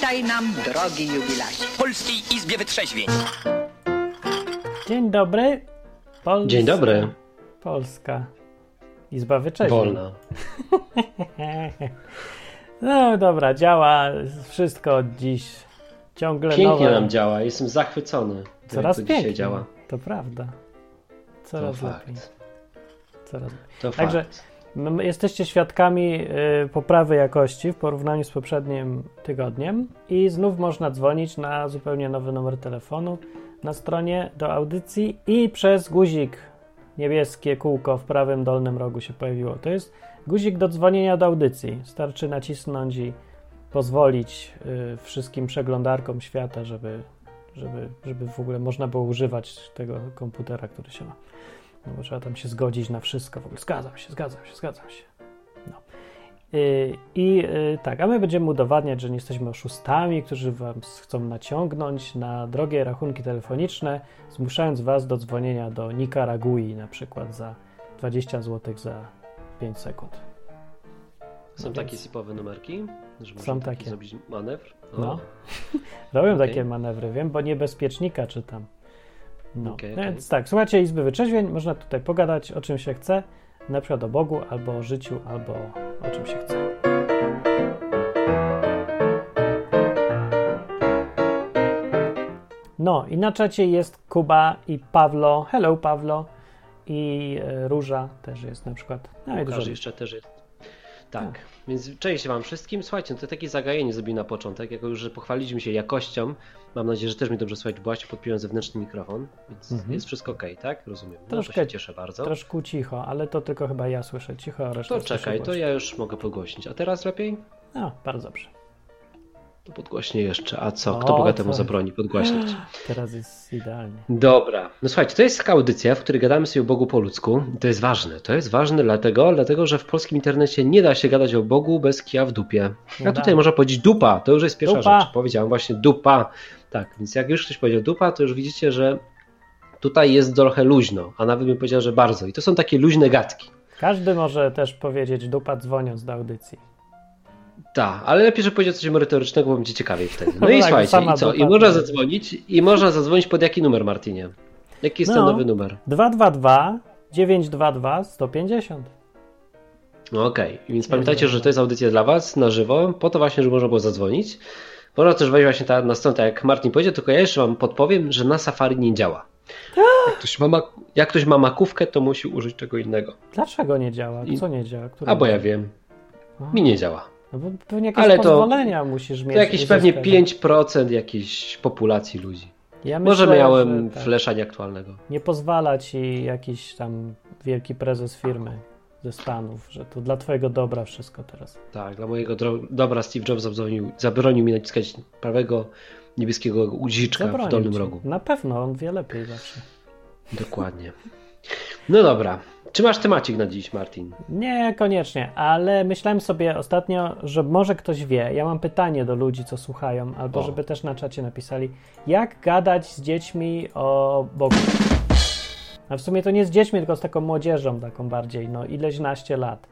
Witaj nam, drogi jubilacie. W Polskiej Izbie Wytrzeźwień. Dzień dobry. Polska. Dzień dobry. Polska. Izba Wyczeźwień. Wolna. No dobra, działa wszystko od dziś. Ciągle Pięknie nowe. nam działa, jestem zachwycony. Coraz co piękniej. dzisiaj działa. To prawda. To Coraz lepiej. fakt. Coraz. To Także fakt. Jesteście świadkami y, poprawy jakości w porównaniu z poprzednim tygodniem i znów można dzwonić na zupełnie nowy numer telefonu na stronie do audycji i przez guzik niebieskie kółko w prawym dolnym rogu się pojawiło. To jest guzik do dzwonienia do audycji. Starczy nacisnąć i pozwolić y, wszystkim przeglądarkom świata, żeby, żeby, żeby w ogóle można było używać tego komputera, który się ma. No bo trzeba tam się zgodzić na wszystko. W ogóle zgadzam się, zgadzam się, zgadzam się. No. Yy, I yy, tak, a my będziemy udowadniać, że nie jesteśmy oszustami, którzy wam chcą naciągnąć na drogie rachunki telefoniczne, zmuszając was do dzwonienia do Nikaragui na przykład za 20 zł za 5 sekund. Są no takie więc- sipowe numerki, że Są takie. zrobić manewr. O, No. Robią Okej. takie manewry, wiem, bo niebezpiecznika czytam. No, Okej, no okej. więc tak, słuchajcie Izby Wyczeźwień, można tutaj pogadać o czym się chce, na przykład o Bogu, albo o życiu, albo o czym się chce. No i na czacie jest Kuba i Pawlo, hello Pawlo i e, Róża też jest na przykład. No i Łukasz dużo jeszcze też jest. Tak, więc cześć wam wszystkim. Słuchajcie, no to takie zagajenie zrobili na początek, jako już, że pochwaliliśmy się jakością. Mam nadzieję, że też mnie dobrze słychać, bo właśnie podpiąłem zewnętrzny mikrofon, więc Mhm. jest wszystko ok, tak? Rozumiem. No to Troszkę- się cieszę bardzo. Troszkę cicho, ale to tylko chyba ja słyszę cicho, a reszta To czekaj, to ja już mogę podgłośnić. A teraz lepiej? No, bardzo dobrze. To podgłośnię jeszcze. A co? O, Kto bogatemu co? zabroni podgłaśniać? Teraz jest idealnie. Dobra. No słuchajcie, to jest taka audycja, w której gadamy sobie o Bogu po ludzku. To jest ważne. To jest ważne dlatego, dlatego, że w polskim internecie nie da się gadać o Bogu bez kija w dupie. Nie A tutaj można powiedzieć dupa. To już jest pierwsza Dupa. rzecz. Powiedziałem właśnie dupa. Tak, więc jak już ktoś powiedział dupa, to już widzicie, że tutaj jest trochę luźno, a nawet bym powiedział, że bardzo. I to są takie luźne gadki. Każdy może też powiedzieć dupa dzwoniąc do audycji. Tak, ale lepiej, żeby powiedział coś merytorycznego, bo będzie ciekawiej wtedy. No No i tak, słuchajcie, i co? I można zadzwonić, i można zadzwonić pod jaki numer, Martinie? Jaki jest ten No. nowy numer? 222 922 150. No Okej, więc pamiętajcie, że to jest audycja dla Was na żywo, po to właśnie, żeby można było zadzwonić. Można też wejść właśnie ta, na stronę, tak jak Martin powiedział, tylko ja jeszcze Wam podpowiem, że na Safari nie działa. Jak ktoś ma, jak ktoś ma makówkę, to musi użyć czego innego. Dlaczego nie działa? Co nie działa? Który A bo ja wiem, mi nie działa. No bo pewnie jakieś Ale to- pozwolenia musisz mieć. To jakieś pewnie uzyskać. 5% jakiejś populacji ludzi. Ja Może myślę, miałem że tak. flesza nieaktualnego. Nie pozwala ci jakiś tam wielki prezes firmy ze Stanów, że to dla twojego dobra wszystko teraz. Tak, dla mojego dobra Steve Jobs zabronił, zabronił mi naciskać prawego niebieskiego guziczka w dolnym ci. rogu. Na pewno, on wie lepiej zawsze. Dokładnie. No dobra. Czy masz temacik na dziś, Martin? Nie, koniecznie, ale myślałem sobie ostatnio, że może ktoś wie. Ja mam pytanie do ludzi, co słuchają, albo O. żeby też na czacie napisali, jak gadać z dziećmi o Bogu. A w sumie to nie z dziećmi, tylko z taką młodzieżą, taką bardziej, no ileś naście lat.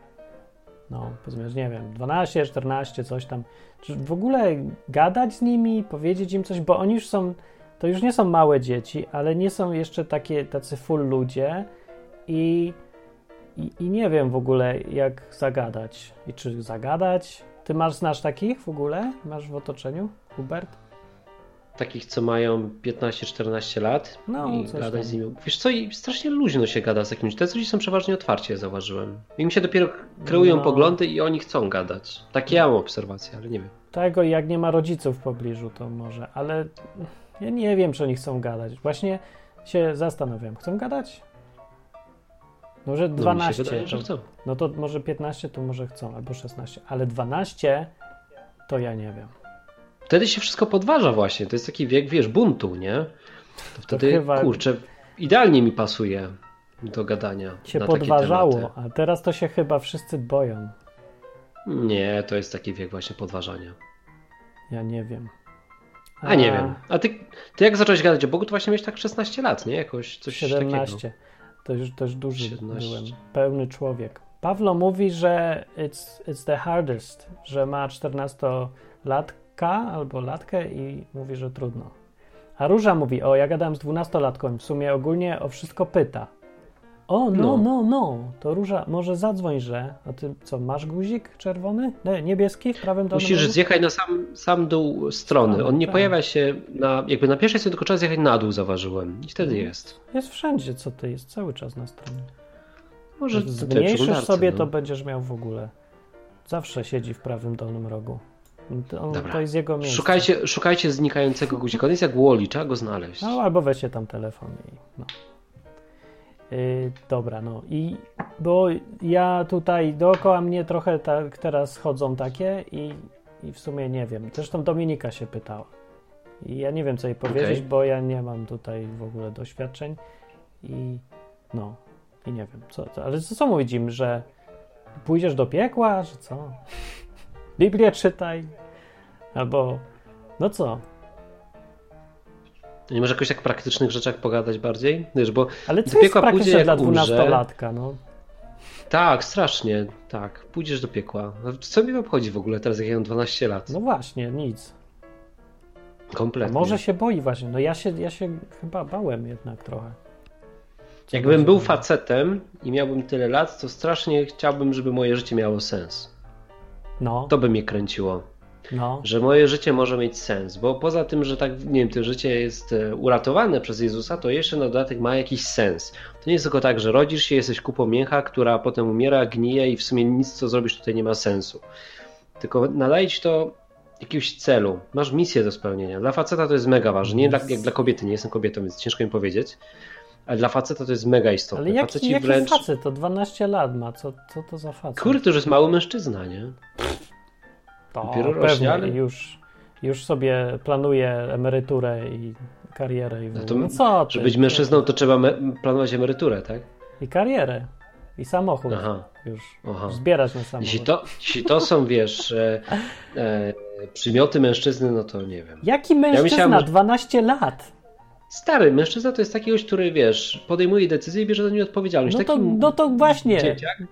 No, powiedzmy, nie wiem, 12, 14, coś tam. Czy w ogóle gadać z nimi, powiedzieć im coś, bo oni już są, to już nie są małe dzieci, ale nie są jeszcze takie, tacy full ludzie i i, I nie wiem w ogóle, jak zagadać. I czy zagadać? Ty masz, znasz takich w ogóle? Masz w otoczeniu, Hubert? Takich, co mają 15-14 lat No, i gadać tam. z nimi. Wiesz co, i strasznie luźno się gada z jakimś. Te ludzie są przeważnie otwarci, ja zauważyłem. Im się dopiero kreują No. poglądy i oni chcą gadać. Takie ja mam obserwacje, ale nie wiem. Tego jak nie ma rodziców w pobliżu, to może, ale ja nie wiem, czy oni chcą gadać. Właśnie się zastanawiam. Chcą gadać? Może No, mi się 12. wydaje, że to, no to może 15 to może chcą, albo 16. Ale 12 to ja nie wiem. Wtedy się wszystko podważa właśnie. To jest taki wiek, wiesz, buntu, nie? To wtedy, chyba- kurczę, idealnie mi pasuje do gadania Się na takie podważało, a teraz to się chyba wszyscy boją. Nie, to jest taki wiek właśnie podważania. Ja nie wiem. A nie wiem. A ty, ty jak zacząłeś gadać o Bogu, to właśnie miałeś tak 16 lat, nie? Jakoś coś 17. takiego. To już też duży 17. byłem. Pełny człowiek. Pawlo mówi, że it's, it's the hardest, że ma 14-latkę latka albo latkę i mówi, że trudno. A Róża mówi, o ja gadałem z dwunastolatką, w sumie ogólnie o wszystko pyta. O, no, No. no, no, to Róża, może zadzwoń, że, a ty co, masz guzik czerwony? Nie, niebieski w prawym dolnym Musisz zjechać na sam, sam dół strony. Strony, On nie tak. pojawia się na, jakby na pierwszej stronie, tylko trzeba zjechać na dół, zauważyłem. I wtedy Mhm. jest. Jest wszędzie, co ty, jest cały czas na stronie. Może Jak zmniejszysz sobie, no. to będziesz miał w ogóle. Zawsze siedzi w prawym dolnym rogu. To, on, Dobra. to jest jego miejsce. Szukajcie, szukajcie znikającego guzika. On jest jak Woli, trzeba go znaleźć. No albo weźcie tam telefon i no. Yy, dobra, no i bo ja tutaj dookoła mnie trochę tak teraz chodzą takie i, i w sumie nie wiem. Zresztą Dominika się pytała. I ja nie wiem, co jej powiedzieć, Okej. bo ja nie mam tutaj w ogóle doświadczeń i no, i nie wiem, co, co ale co, co mówić im, że pójdziesz do piekła, że co? Biblię czytaj, albo no co? Nie może jakoś tak praktycznych rzeczach pogadać bardziej? Wiesz, bo Ale Do co jest piekła pójdzie, jak dla dwunastolatka, no? tak, strasznie, tak. Pójdziesz do piekła. A Co mnie obchodzi w ogóle teraz, jak ja mam 12 lat? No właśnie, nic. A Kompletnie. może się boi właśnie. No ja się, ja się chyba bałem jednak trochę. Co Jakbym był facetem i miałbym tyle lat, to strasznie chciałbym, żeby moje życie miało sens. No, To by mnie kręciło. No. że moje życie może mieć sens, bo poza tym, że tak, nie wiem, to życie jest e, uratowane przez Jezusa, to jeszcze na dodatek ma jakiś sens. To nie jest tylko tak, że rodzisz się, jesteś kupą mięcha, która potem umiera, gnije i w sumie nic, co zrobisz tutaj nie ma sensu. Tylko nadaje ci to jakiegoś celu. Masz misję do spełnienia. Dla faceta to jest mega ważne. Nie dla, jak dla kobiety, nie jestem kobietą, więc ciężko mi powiedzieć. Ale dla faceta to jest mega istotne. Ale jaki, Faceci jaki wręcz... facet? To 12 lat ma. Co, co to za facet? Kurde, to już jest mały mężczyzna, nie? To dopiero rośnie, pewnie ale- już, już sobie planuje emeryturę i karierę. I No to, no co ty? żeby być mężczyzną, to trzeba planować emeryturę, tak? I karierę. I samochód Aha. już. Aha. Zbierać na samochód. Jeśli to, jeśli to są, wiesz, e, e, przymioty mężczyzny, no to nie wiem. Jaki mężczyzna? myślałem, że- 12 lat. Stary mężczyzna to jest taki gość, który, wiesz, podejmuje decyzję i bierze za nie odpowiedzialność. No to, Taki no to właśnie. dzieciak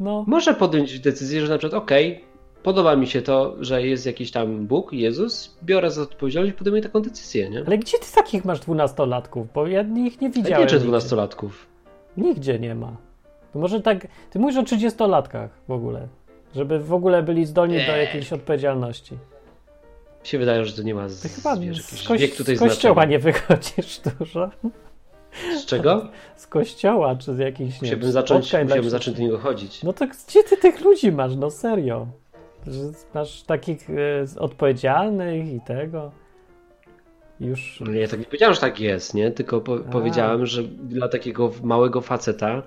No. może podjąć decyzję, że na przykład, okej, podoba mi się to, że jest jakiś tam Bóg, Jezus, biorę za odpowiedzialność i podejmuję taką decyzję, nie? Ale gdzie ty takich masz dwunastolatków? Bo ja ich nie widziałem. nie czy dwunastolatków. Nigdzie nie ma. To może tak. Ty mówisz o 30-latkach w ogóle. Żeby w ogóle byli zdolni do Nie. jakiejś odpowiedzialności. Mi się wydaje, że to nie ma z, Ty chyba wiesz, z, koś- wiek tutaj z kościoła znaczenia. nie wychodzisz dużo. Z czego? Z kościoła czy z jakichś. Musiałbym zacząć, musiałbym zacząć do niego chodzić. No to gdzie ty tych ludzi masz? No serio. Że masz takich e, odpowiedzialnych i tego. Już. No Ja tak nie powiedziałem, że tak jest, nie? Tylko po, A. powiedziałem, że dla takiego małego faceta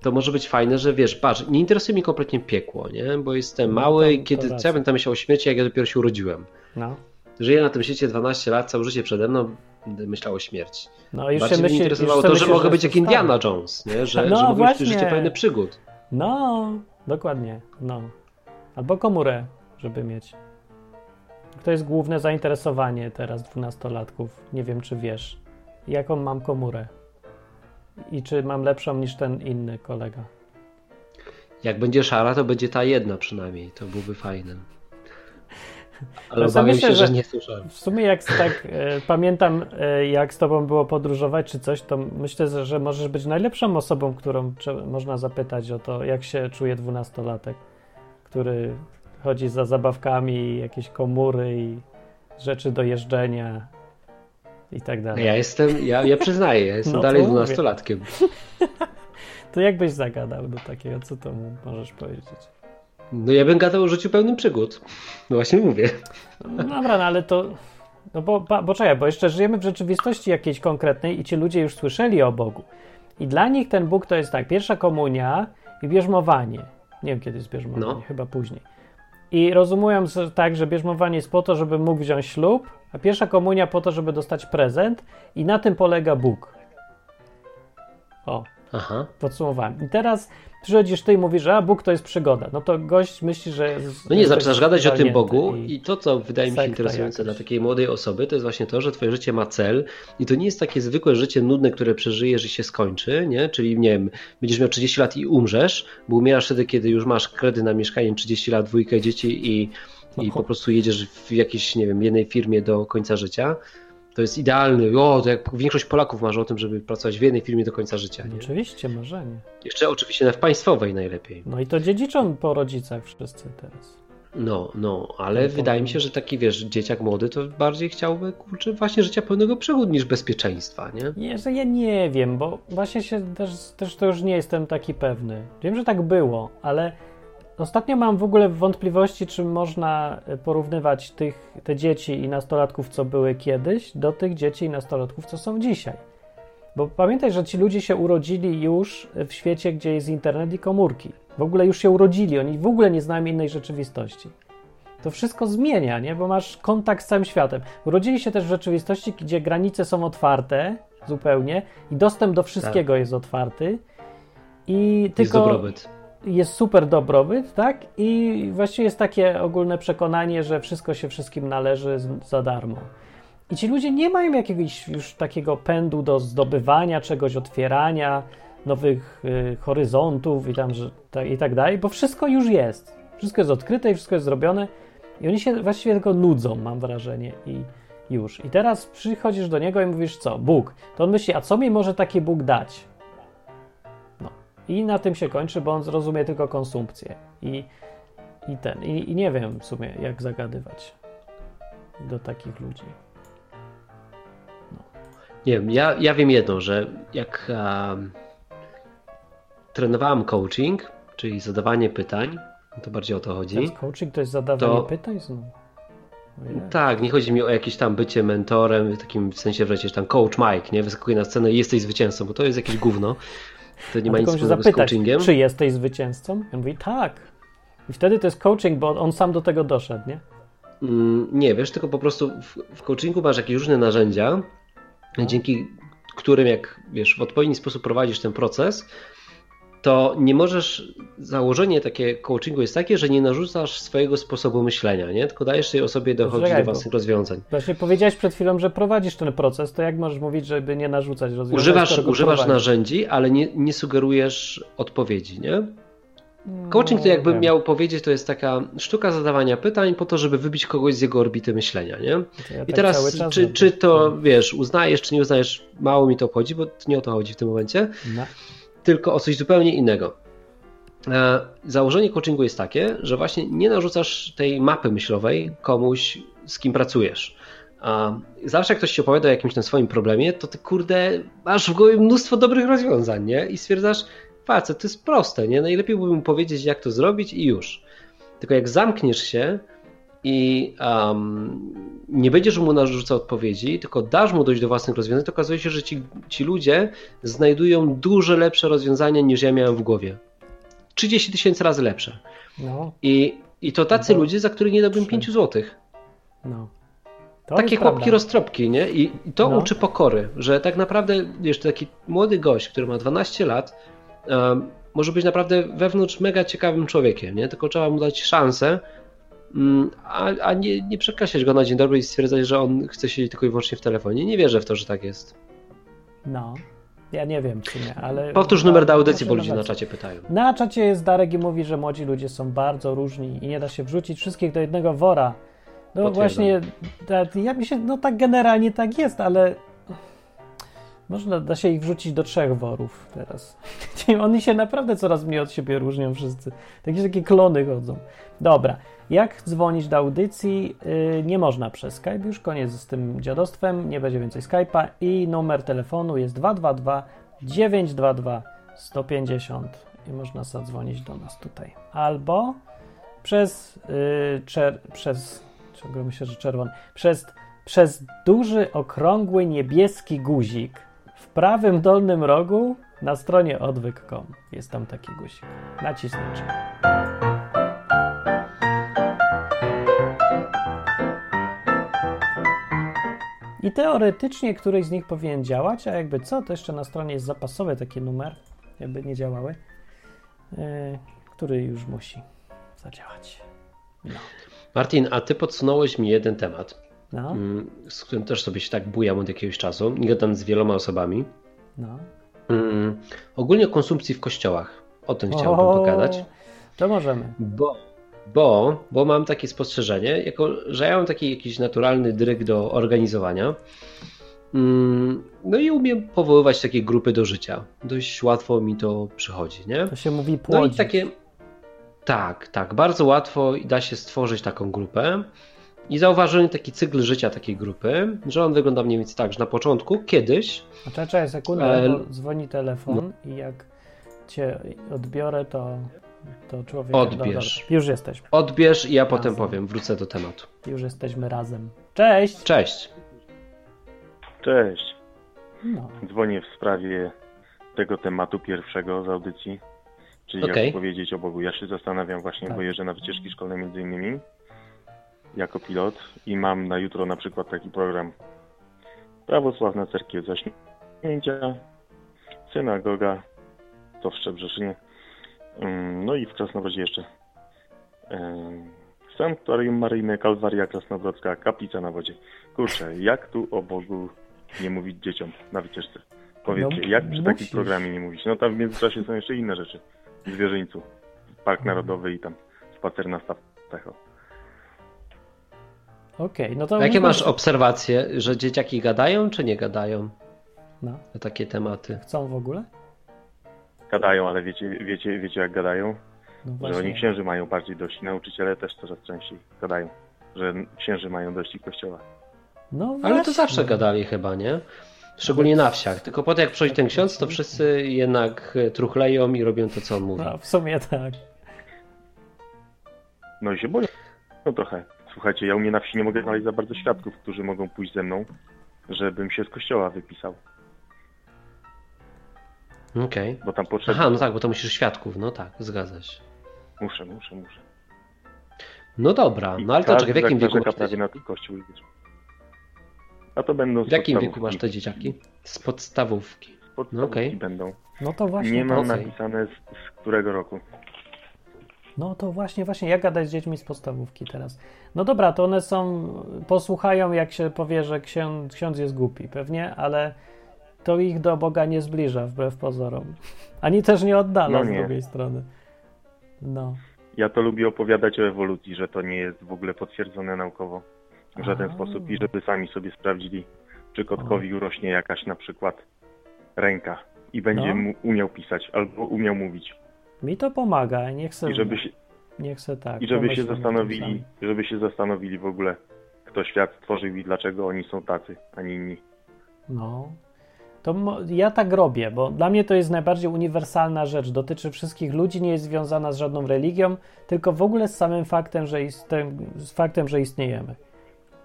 to może być fajne, że wiesz, patrz, nie interesuje mnie kompletnie piekło, nie? Bo jestem No mały to- i kiedy co ja będę myślał o śmierci, jak ja dopiero się urodziłem. No. Żyję na tym świecie 12 lat, całe życie przede mną, będę myślał o śmierci. No już Bardziej się mnie myśli, interesowało to, sobie że mogę być jak Indiana. Jones, nie? Że, No że mogę mieć właśnie. życie pełne przygód. No, dokładnie. No. Albo komórę, żeby mieć. To jest główne zainteresowanie teraz dwunastolatków. Nie wiem, czy wiesz. Jaką mam komórę? I czy mam lepszą niż ten inny kolega? Jak będzie szara, to będzie ta jedna przynajmniej, to byłby fajne. Ale sobie obawiam myślę, się, że że- nie są szare. W sumie jak tak e, pamiętam, e, jak z tobą było podróżować czy coś, to myślę, że- że możesz być najlepszą osobą, którą można zapytać o to, jak się czuje dwunastolatek, który chodzi za zabawkami, jakieś komury i rzeczy do jeżdżenia i tak dalej. Ja jestem, ja, ja przyznaję, ja jestem No dalej dwunastolatkiem. To jakbyś zagadał do takiego, co to mu możesz powiedzieć? No ja bym gadał o życiu pełnym przygód. No właśnie mówię. No dobra, no ale to. No bo, bo, bo czekaj, bo jeszcze żyjemy w rzeczywistości jakiejś konkretnej i ci ludzie już słyszeli o Bogu. I dla nich ten Bóg to jest tak, pierwsza komunia i bierzmowanie. Nie wiem, kiedy jest bierzmowanie, No. chyba później. I rozumują tak, że bierzmowanie jest po to, żeby mógł wziąć ślub, a pierwsza komunia po to, żeby dostać prezent i na tym polega Bóg. O, Aha. podsumowałem. I teraz przychodzisz ty i mówisz, że a Bóg to jest przygoda. No to gość myśli, że... No nie, zaczynasz gadać o tym Bogu i- i to, co wydaje mi się interesujące jakaś. dla takiej młodej osoby, to jest właśnie to, że twoje życie ma cel i to nie jest takie zwykłe życie nudne, które przeżyjesz i się skończy, nie? Czyli nie wiem, będziesz miał 30 lat i umrzesz, bo umierasz wtedy, kiedy już masz kredyt na mieszkanie, 30 lat, dwójkę dzieci i i No. po prostu jedziesz w jakiejś, nie wiem, jednej firmie do końca życia, to jest idealny. O, to jak większość Polaków marzy o tym, żeby pracować w jednej firmie do końca życia. Nie? Oczywiście, marzenie. Jeszcze oczywiście w państwowej najlepiej. No i to dziedziczą po rodzicach wszyscy teraz. No, no, ale No, wydaje mi się, że taki, wiesz, dzieciak młody to bardziej chciałby, kurczę, właśnie życia pełnego przygód niż bezpieczeństwa, nie? Nie, że ja nie wiem, bo właśnie się też, też to już nie jestem taki pewny. Wiem, że tak było, ale ostatnio mam w ogóle wątpliwości, czy można e, porównywać tych, te dzieci i nastolatków, co były kiedyś, do tych dzieci i nastolatków, co są dzisiaj. Bo pamiętaj, że ci ludzie się urodzili już w świecie, gdzie jest internet i komórki. W ogóle już się urodzili, oni w ogóle nie znają innej rzeczywistości. To wszystko zmienia, nie? Bo masz kontakt z całym światem. Urodzili się też w rzeczywistości, gdzie granice są otwarte zupełnie i dostęp do wszystkiego jest otwarty. I Jest tylko dobrobyt. Jest super dobrobyt, tak? I właściwie jest takie ogólne przekonanie, że wszystko się wszystkim należy za darmo. I ci ludzie nie mają jakiegoś już takiego pędu do zdobywania czegoś, otwierania nowych y, horyzontów i tam, że, tak, i tak dalej, bo wszystko już jest. Wszystko jest odkryte i wszystko jest zrobione i oni się właściwie tylko nudzą, mam wrażenie, i już. I teraz przychodzisz do niego i mówisz, co? Bóg. To on myśli, a co mi może taki Bóg dać? No. I na tym się kończy, bo on zrozumie tylko konsumpcję. I, i ten. I, I nie wiem w sumie, jak zagadywać do takich ludzi. Nie wiem, ja, ja wiem jedno, że jak um, trenowałem coaching, czyli zadawanie pytań, to bardziej o to chodzi. Teraz coaching to jest zadawanie To- pytań znowu. Tak, nie chodzi mi o jakieś tam bycie mentorem, w takim sensie wreszcie, tam coach Mike, nie? Wyskakuje na scenę i jesteś zwycięzcą, bo to jest jakieś gówno. To nie ma nic wspólnego z zapytać, coachingiem. czy jesteś zwycięzcą? I on mówi, tak. I wtedy to jest coaching, bo on sam do tego doszedł, nie? Mm, Nie, wiesz, tylko po prostu w, w coachingu masz jakieś różne narzędzia, No. dzięki którym jak wiesz, w odpowiedni sposób prowadzisz ten proces, to nie możesz, założenie takie coachingu jest takie, że nie narzucasz swojego sposobu myślenia, nie? tylko dajesz tej osobie dochodzić do własnych rozwiązań. Właśnie powiedziałeś przed chwilą, że prowadzisz ten proces, to jak możesz mówić, żeby nie narzucać rozwiązań? Używasz, używasz narzędzi, ale nie, nie sugerujesz odpowiedzi, nie? Coaching to jakby wiem. miał powiedzieć, to jest taka sztuka zadawania pytań po to, żeby wybić kogoś z jego orbity myślenia, nie? Ja I tak teraz, czy, czy to wiesz, uznajesz, czy nie uznajesz, mało mi to obchodzi, bo nie o to chodzi w tym momencie, No. Tylko o coś zupełnie innego. E, Założenie coachingu jest takie, że właśnie nie narzucasz tej mapy myślowej komuś, z kim pracujesz. Zawsze jak ktoś ci opowiada o jakimś tam swoim problemie, to ty kurde masz w głowie mnóstwo dobrych rozwiązań, nie? I stwierdzasz, facet, to jest proste, nie? Najlepiej byłoby mu powiedzieć, jak to zrobić i już. Tylko jak zamkniesz się i um, nie będziesz mu narzucał odpowiedzi, tylko dasz mu dojść do własnych rozwiązań, to okazuje się, że ci, ci ludzie znajdują dużo lepsze rozwiązania niż ja miałem w głowie. 30 tysięcy razy lepsze. No, I, i to tacy No. ludzie, za których nie dałbym Trzy. 5 złotych. no. To Takie chłopki prawda. roztropki, nie? I, to No. uczy pokory, że tak naprawdę, wiesz, taki młody gość, który ma 12 lat, um, może być naprawdę wewnątrz mega ciekawym człowiekiem, nie? Tylko trzeba mu dać szansę, a, a nie, nie przekreślać go na dzień dobry i stwierdzać, że on chce siedzieć tylko i wyłącznie w telefonie. Nie wierzę w to, że tak jest. No. Ja nie wiem w sumie, ale... Powtórz numer do audycji, bo ludzie na czacie pytają. Na czacie jest Darek i mówi, że młodzi ludzie są bardzo różni i nie da się wrzucić wszystkich do jednego wora. No Potwierdzam. właśnie, ja mi się, no tak generalnie tak jest, ale można da się ich wrzucić do trzech worów teraz. Oni się naprawdę coraz mniej od siebie różnią wszyscy. Takie takie klony chodzą. Dobra, jak dzwonić do audycji? Yy, nie można przez Skype, już koniec z tym dziadostwem, nie będzie więcej Skype'a i numer telefonu jest 222 922 150 i można zadzwonić do nas tutaj. Albo przez, yy, czer, przez ciągle myślę, że czerwony, przez, przez duży, okrągły, niebieski guzik prawym dolnym rogu na stronie odwyk.com. Jest tam taki guzik. Nacisnąć. I teoretycznie któryś z nich powinien działać, a jakby co, to jeszcze na stronie jest zapasowy taki numer, jakby nie działały, yy, który już musi zadziałać. No. Martin, a ty podsunąłeś mi jeden temat, No, mm, z którym też sobie się tak bujam od jakiegoś czasu. i Gadam z wieloma osobami. no. Mm, ogólnie o konsumpcji w kościołach. O tym chciałbym O, pogadać. To możemy. Bo Bo, bo mam takie spostrzeżenie, jako, że ja mam taki jakiś naturalny dryg do organizowania. Mm, no i umiem powoływać takie grupy do życia. Dość łatwo mi to przychodzi, nie? To się mówi No i takie. Tak, tak. Bardzo łatwo da się stworzyć taką grupę. I zauważyłem taki cykl życia takiej grupy, że on wygląda mniej więcej tak, że na początku, kiedyś, A czekaj, czekaj sekundę, E, bo dzwoni telefon i jak cię odbiorę, to, to człowiek... Odbierz. Dobra, już jesteśmy. odbierz i ja potem Razem. powiem, wrócę do tematu. Już jesteśmy razem. Cześć! Cześć. Cześć. No. Dzwonię w sprawie tego tematu pierwszego z audycji, czyli Okej. jak powiedzieć o Bogu. Ja się zastanawiam właśnie, Tak. bo jeżdżę na wycieczki szkolne między innymi jako pilot i mam na jutro na przykład taki program Prawosławna Cerkiew Zaśnięcia, Synagoga, to w Szczebrzeszynie, Ym, no i w Krasnowrodzie jeszcze Sanktuarium Maryjne, Kalwaria Krasnowrodzka, Kaplica na wodzie. Kurczę, jak tu o Bogu nie mówić dzieciom na wycieczce? Powiedzcie, No, jak przy takim musisz. programie nie mówić? No tam w międzyczasie są jeszcze inne rzeczy. W Zwierzyńcu, Park. Narodowy i tam spacer na stawach. Okej, no to... Jakie masz obserwacje, że dzieciaki gadają czy nie gadają No, na takie tematy? chcą w ogóle? Gadają, ale wiecie, wiecie, wiecie jak gadają? No Że właśnie. oni księży mają bardziej dość. Nauczyciele też coraz częściej gadają, że księży mają dość i kościoła. No Ale to właśnie. zawsze gadali chyba, nie? Szczególnie na wsiach. Tylko potem jak przychodzi ten ksiądz, to wszyscy jednak e, truchleją i robią to, co on mówi. No, w sumie tak. No i się boją no trochę. Słuchajcie, ja u mnie na wsi nie mogę znaleźć za bardzo świadków, którzy mogą pójść ze mną, żebym się z kościoła wypisał, Okej. bo tam potrzeba. Aha, no tak, bo to musisz świadków. No tak, zgadza się. Muszę, muszę, muszę. No dobra, I no ale to czekaj, w jakim wieku masz te, prawie na kościół. A to będą z w jakim wieku masz te dzieciaki? Z podstawówki. Z podstawówki No okej. będą. No to właśnie... Nie mam okej. napisane z, z którego roku. No to właśnie, właśnie, jak gadać z dziećmi z podstawówki teraz? No dobra, to one są, posłuchają jak się powie, że ksiądz, ksiądz jest głupi, pewnie, ale to ich do Boga nie zbliża wbrew pozorom. Ani też nie oddala No z nie. drugiej strony. No. Ja to lubię opowiadać o ewolucji, że to nie jest w ogóle potwierdzone naukowo w żaden A. sposób i żeby sami sobie sprawdzili, czy kotkowi urośnie jakaś na przykład ręka i będzie No. mu umiał pisać albo umiał mówić. Mi to pomaga, niech se, I żeby się, niech se tak. i żeby się zastanowili, żeby się zastanowili w ogóle, kto świat stworzył i dlaczego oni są tacy, a nie inni. No. To ja tak robię, bo dla mnie to jest najbardziej uniwersalna rzecz. Dotyczy wszystkich ludzi, nie jest związana z żadną religią, tylko w ogóle z samym faktem, że, istem, z faktem, że istniejemy.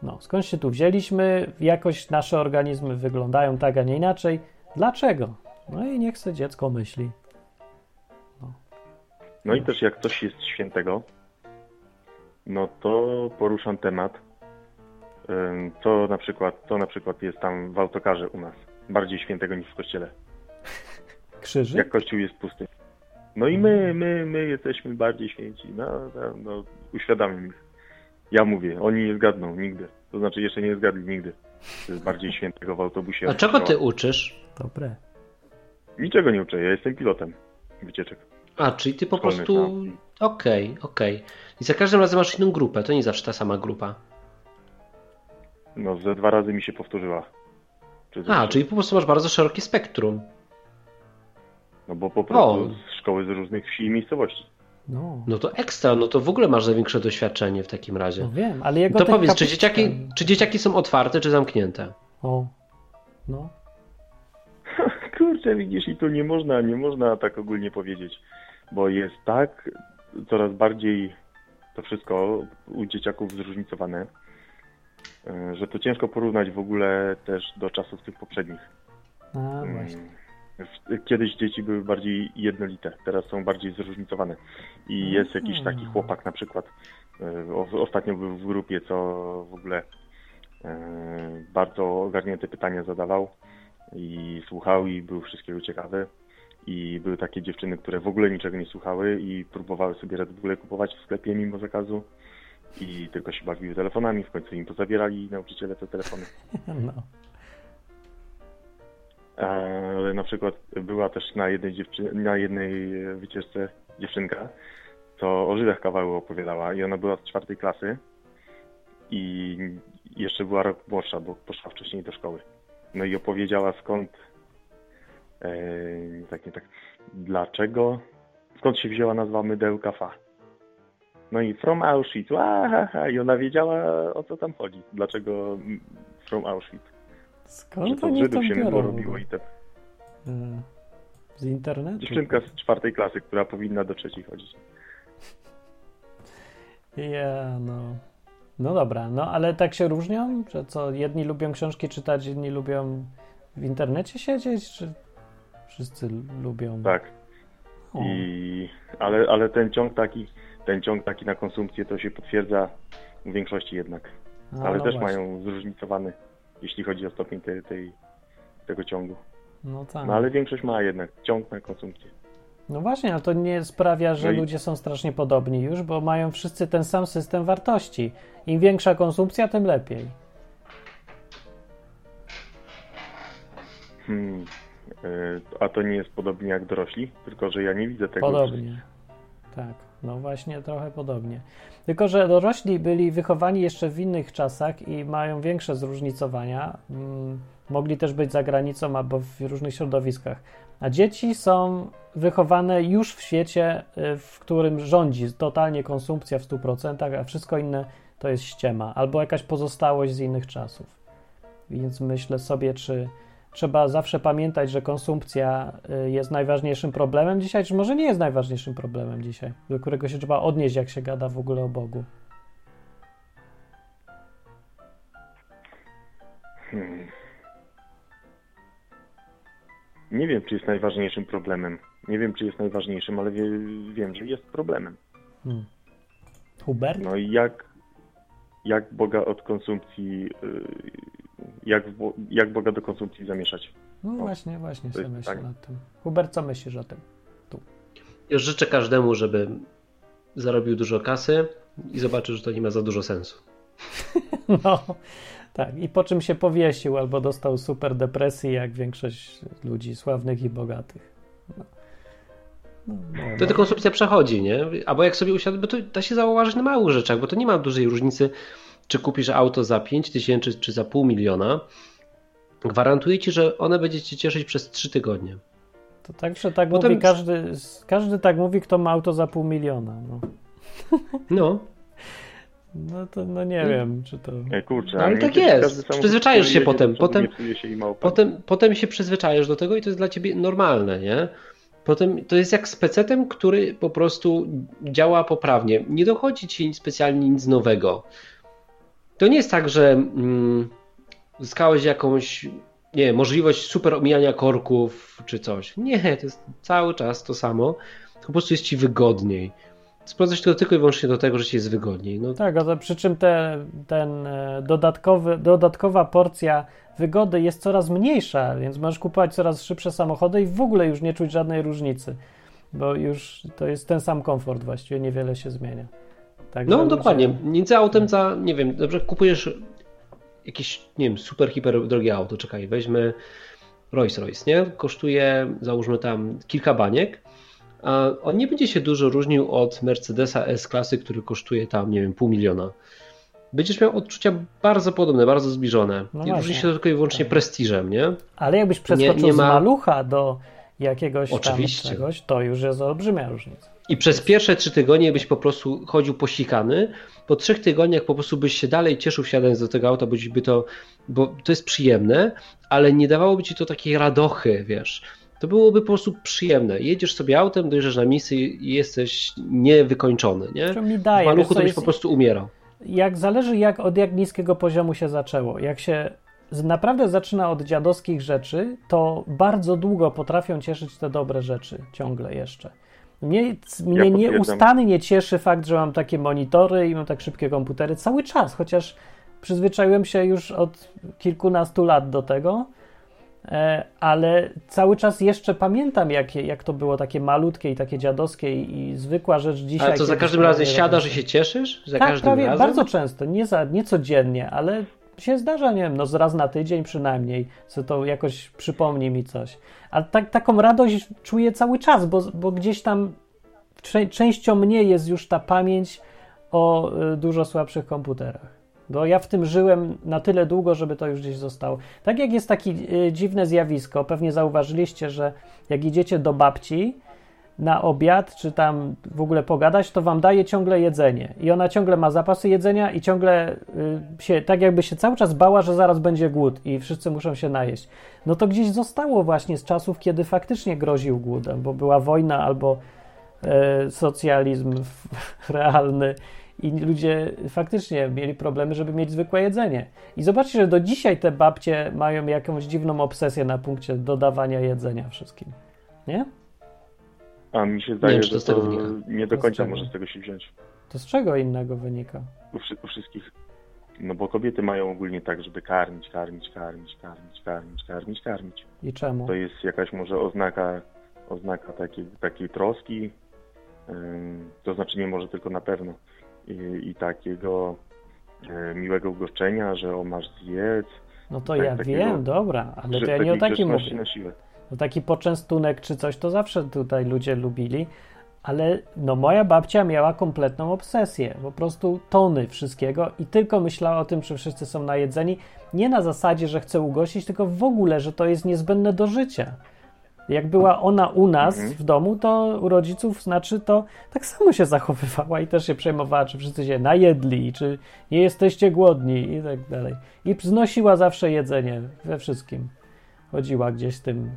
No, skąd się tu wzięliśmy, jakoś nasze organizmy wyglądają tak, a nie inaczej. Dlaczego? No i niech se dziecko myśli. No i też jak coś jest świętego, no to poruszam temat, co na przykład, co na przykład jest tam w autokarze u nas, bardziej świętego niż w kościele. Krzyży? jak kościół jest pusty. No i my, my, my jesteśmy bardziej święci. No, no, no uświadamiam ich. Ja mówię, oni nie zgadną nigdy. To znaczy jeszcze nie zgadli nigdy. To jest bardziej świętego w autobusie. A czego ty uczysz? Dobre. Niczego nie uczę, ja jestem pilotem wycieczek. A, czyli ty po Szkolnych, prostu... Okej, okej. I za każdym razem masz inną grupę, to nie zawsze ta sama grupa. No ze dwa razy mi się powtórzyła. Czy A, czyli po prostu masz bardzo szerokie spektrum. No bo po prostu O. z szkoły z różnych wsi i miejscowości. No, No to ekstra, no to w ogóle masz największe doświadczenie w takim razie. no wiem, ale jego To powiedz, czy dzieciaki, czy dzieciaki są otwarte, czy zamknięte? O, no. Kurczę, widzisz, i tu nie można, nie można tak ogólnie powiedzieć, bo jest tak coraz bardziej to wszystko u dzieciaków zróżnicowane, y, że to ciężko porównać w ogóle też do czasów tych poprzednich. A, Mm, właśnie. w- Kiedyś dzieci były bardziej jednolite, teraz są bardziej zróżnicowane. I jest jakiś taki chłopak na przykład, o- ostatnio był w grupie, co w ogóle y, bardzo ogarnięte pytania zadawał i słuchał i był wszystkiego ciekawy. I były takie dziewczyny, które w ogóle niczego nie słuchały i próbowały sobie Red Bulle kupować w sklepie mimo zakazu i tylko się bawiły telefonami, w końcu im pozabierali nauczyciele te telefony. No. Ale na przykład była też na jednej, dziewczy- na jednej wycieczce dziewczynka, co o Żydach kawały opowiadała i ona była z czwartej klasy i jeszcze była rok młodsza, bo poszła wcześniej do szkoły. No i opowiedziała skąd, e, tak nie tak, dlaczego, skąd się wzięła nazwa mydełka fa. No i from Auschwitz, aha, i ona wiedziała o co tam chodzi, dlaczego from Auschwitz. Że Skąd to z oni Żydów to się mydło robiło i te Y, Z internetu? dziewczynka z czwartej klasy, która powinna do trzeciej chodzić. Ja, no. No dobra, no ale tak się różnią? Że co, jedni lubią książki czytać, inni lubią w internecie siedzieć, czy wszyscy lubią? Tak. O, I, ale, ale ten ciąg taki, ten ciąg taki na konsumpcję to się potwierdza w większości jednak. a, ale no też właśnie. mają zróżnicowany, jeśli chodzi o stopień tej, tej, tego ciągu. No tak. No ale większość ma jednak ciąg na konsumpcję. No właśnie, ale to nie sprawia, że No i- ludzie są strasznie podobni już, bo mają wszyscy ten sam system wartości. Im większa konsumpcja, tym lepiej. Hmm. Y, A to nie jest podobnie jak dorośli, tylko że ja nie widzę tego. Podobnie. Tak, no właśnie trochę podobnie. Tylko, że dorośli byli wychowani jeszcze w innych czasach i mają większe zróżnicowania. Mm, mogli też być za granicą albo w różnych środowiskach. A dzieci są wychowane już w świecie, y, w którym rządzi totalnie konsumpcja w 100%, a wszystko inne to jest ściema albo jakaś pozostałość z innych czasów. Więc myślę sobie, czy trzeba zawsze pamiętać, że konsumpcja y, jest najważniejszym problemem dzisiaj, czy może nie jest najważniejszym problemem dzisiaj, do którego się trzeba odnieść, jak się gada w ogóle o Bogu. Hmm. Nie wiem, czy jest najważniejszym problemem. Nie wiem, czy jest najważniejszym, ale wie, wiem, że jest problemem. Hmm. Hubert? No i jak, jak Boga od konsumpcji, y, jak, jak Boga do konsumpcji zamieszać? No właśnie, właśnie sobie myślę pytanie. nad tym. Hubert, co myślisz o tym? Ja życzę każdemu, żeby zarobił dużo kasy i zobaczył, że to nie ma za dużo sensu. No, tak. I po czym się powiesił albo dostał super depresji, jak większość ludzi sławnych i bogatych. No. No, no, To ta konsumpcja przechodzi, nie? Albo jak sobie usiadł, bo to da się zauważyć na małych rzeczach, bo to nie ma dużej różnicy, czy kupisz auto za 5 tysięcy, czy za pół miliona. Gwarantuję ci, że one będzie cię cieszyć przez 3 tygodnie. To tak, że tak Potem- mówi każdy, każdy tak mówi, kto ma auto za pół miliona. No, No, no to no nie wiem, czy to... E, kurczę, No, ale nie tak jest. Przyzwyczajasz się potem. Potem- nie się potem, potem się przyzwyczajasz do tego i to jest dla ciebie normalne, nie? Potem to jest jak z pecetem, który po prostu działa poprawnie. Nie dochodzi ci specjalnie nic nowego. To nie jest tak, że mm, jakąś nie możliwość super omijania korków czy coś. Nie, to jest cały czas to samo. Po prostu jest ci wygodniej. Sprowadza się to tylko i wyłącznie do tego, że ci jest wygodniej. No, Tak, a to przy czym te, ten e, dodatkowy, dodatkowa porcja wygody jest coraz mniejsza, więc możesz kupować coraz szybsze samochody i w ogóle już nie czuć żadnej różnicy, bo już to jest ten sam komfort właściwie, niewiele się zmienia. Także No dokładnie. Między autem za, nie wiem, przykład kupujesz jakieś, nie wiem, super, hiper drogie auto, czekaj, weźmy Rolls Royce, nie? Kosztuje, załóżmy tam kilka baniek, a on nie będzie się dużo różnił od Mercedesa S-klasy, który kosztuje tam, nie wiem, pół miliona. Będziesz miał odczucia bardzo podobne, bardzo zbliżone. No I różni się to tylko i wyłącznie prestiżem, nie? Ale jakbyś przeskoczył nie z ma- malucha do jakiegoś Oczywiście. tam czegoś, to już jest olbrzymia różnica. I przez pierwsze trzy tygodnie byś po prostu chodził posikany. Po trzech tygodniach po prostu byś się dalej cieszył wsiadając do tego auta, bo, by to, bo to jest przyjemne, ale nie dawałoby ci to takiej radochy, wiesz. To byłoby po prostu przyjemne. Jedziesz sobie autem, dojeżdżasz na misję i jesteś niewykończony, nie? To mi W daje, wiesz, maluchu to byś jest, po prostu umierał. jak zależy jak, od jak niskiego poziomu się zaczęło. Jak się naprawdę zaczyna od dziadowskich rzeczy, to bardzo długo potrafią cieszyć te dobre rzeczy, ciągle jeszcze. Mnie, mnie potwierdzam. nieustannie cieszy fakt, że mam takie monitory i mam tak szybkie komputery cały czas, chociaż przyzwyczaiłem się już od kilkunastu lat do tego, e, ale cały czas jeszcze pamiętam, jak, jak to było takie malutkie i takie dziadowskie i, i zwykła rzecz dzisiaj. Ale to za każdym razem siadasz i się cieszysz? Za Tak, każdym prawie razem? bardzo często, nie, za, nie codziennie, ale się zdarza, nie wiem, no raz na tydzień przynajmniej, co to jakoś przypomni mi coś. Ale tak, taką radość czuję cały czas, bo, bo gdzieś tam czę- częścią mnie jest już ta pamięć o y, dużo słabszych komputerach. Bo ja w tym żyłem na tyle długo, żeby to już gdzieś zostało. Tak jak jest takie y, dziwne zjawisko, pewnie zauważyliście, że jak idziecie do babci na obiad, czy tam w ogóle pogadać, to wam daje ciągle jedzenie. I ona ciągle ma zapasy jedzenia i ciągle y, się, tak jakby się cały czas bała, że zaraz będzie głód i wszyscy muszą się najeść. No to gdzieś zostało właśnie z czasów, kiedy faktycznie groził głodem, bo była wojna albo e, socjalizm realny i ludzie faktycznie mieli problemy, żeby mieć zwykłe jedzenie. I zobaczcie, że do dzisiaj te babcie mają jakąś dziwną obsesję na punkcie dodawania jedzenia wszystkim. Nie? A mi się zdaje, wiem, że to to nie do końca może z tego się wziąć. To z czego innego wynika? U, wszy- u wszystkich. No bo kobiety mają ogólnie tak, żeby karmić, karmić, karmić, karmić, karmić, karmić, karmić. I czemu? To jest jakaś może oznaka, oznaka takiej, takiej troski, to znaczy nie może tylko na pewno, i, i takiego e, miłego ugoszczenia, że o masz zjedz, No to tak, ja takiego- wiem, dobra, ale to ja nie o takim mówię. na siłę. No taki poczęstunek czy coś, to zawsze tutaj ludzie lubili, ale no moja babcia miała kompletną obsesję, po prostu tony wszystkiego i tylko myślała o tym, czy wszyscy są najedzeni, nie na zasadzie, że chce ugościć, tylko w ogóle, że to jest niezbędne do życia. Jak była ona u nas Mhm. w domu, to u rodziców, znaczy to tak samo się zachowywała i też się przejmowała, czy wszyscy się najedli, czy nie jesteście głodni i tak dalej. I znosiła zawsze jedzenie we wszystkim. Chodziła gdzieś z tym,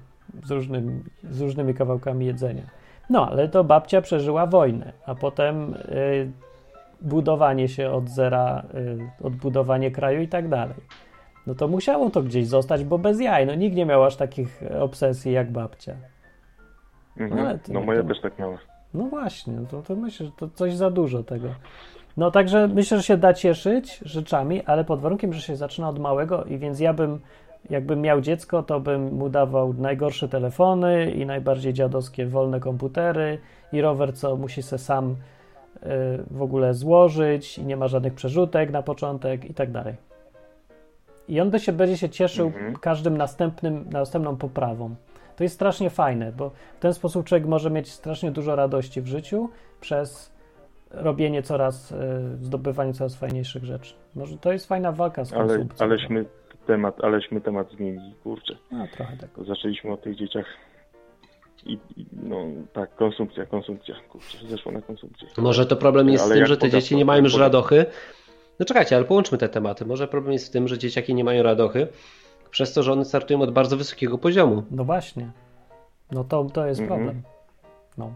z, różnym, z różnymi kawałkami jedzenia. No, ale to babcia przeżyła wojnę, a potem y, budowanie się od zera, y, odbudowanie kraju i tak dalej. No to musiało to gdzieś zostać, bo bez jaj. No nikt nie miał aż takich ale jak babcia. Mhm. Ale to no moja to- też tak miała. No właśnie, no to, to myślę, że to coś za dużo tego. No także myślę, że się da cieszyć rzeczami, ale pod warunkiem, że się zaczyna od małego i więc ja bym, jakbym miał dziecko, to bym mu dawał najgorsze telefony i najbardziej dziadowskie wolne komputery i rower, co musi se sam y, w ogóle złożyć i nie ma żadnych przerzutek na początek i tak dalej. I on by się, będzie się cieszył Mhm. każdym następnym, następną poprawą. To jest strasznie fajne, bo w ten sposób człowiek może mieć strasznie dużo radości w życiu przez robienie coraz, y, zdobywanie coraz fajniejszych rzeczy. Może to jest fajna walka z Ale, konsumpcją. aleśmy temat, aleśmy temat zmienili, kurczę. No trochę tak. Zaczęliśmy o tych dzieciach i, i no tak, konsumpcja, konsumpcja, kurczę, zeszło na konsumpcję. Może to problem jest z Ale tym, jak że te dzieci nie mają już radochy. No czekajcie, ale połączmy te tematy. Może problem jest w tym, że dzieciaki nie mają radochy, przez to, że one startują od bardzo wysokiego poziomu. No właśnie. No to, to jest Mhm. problem. No.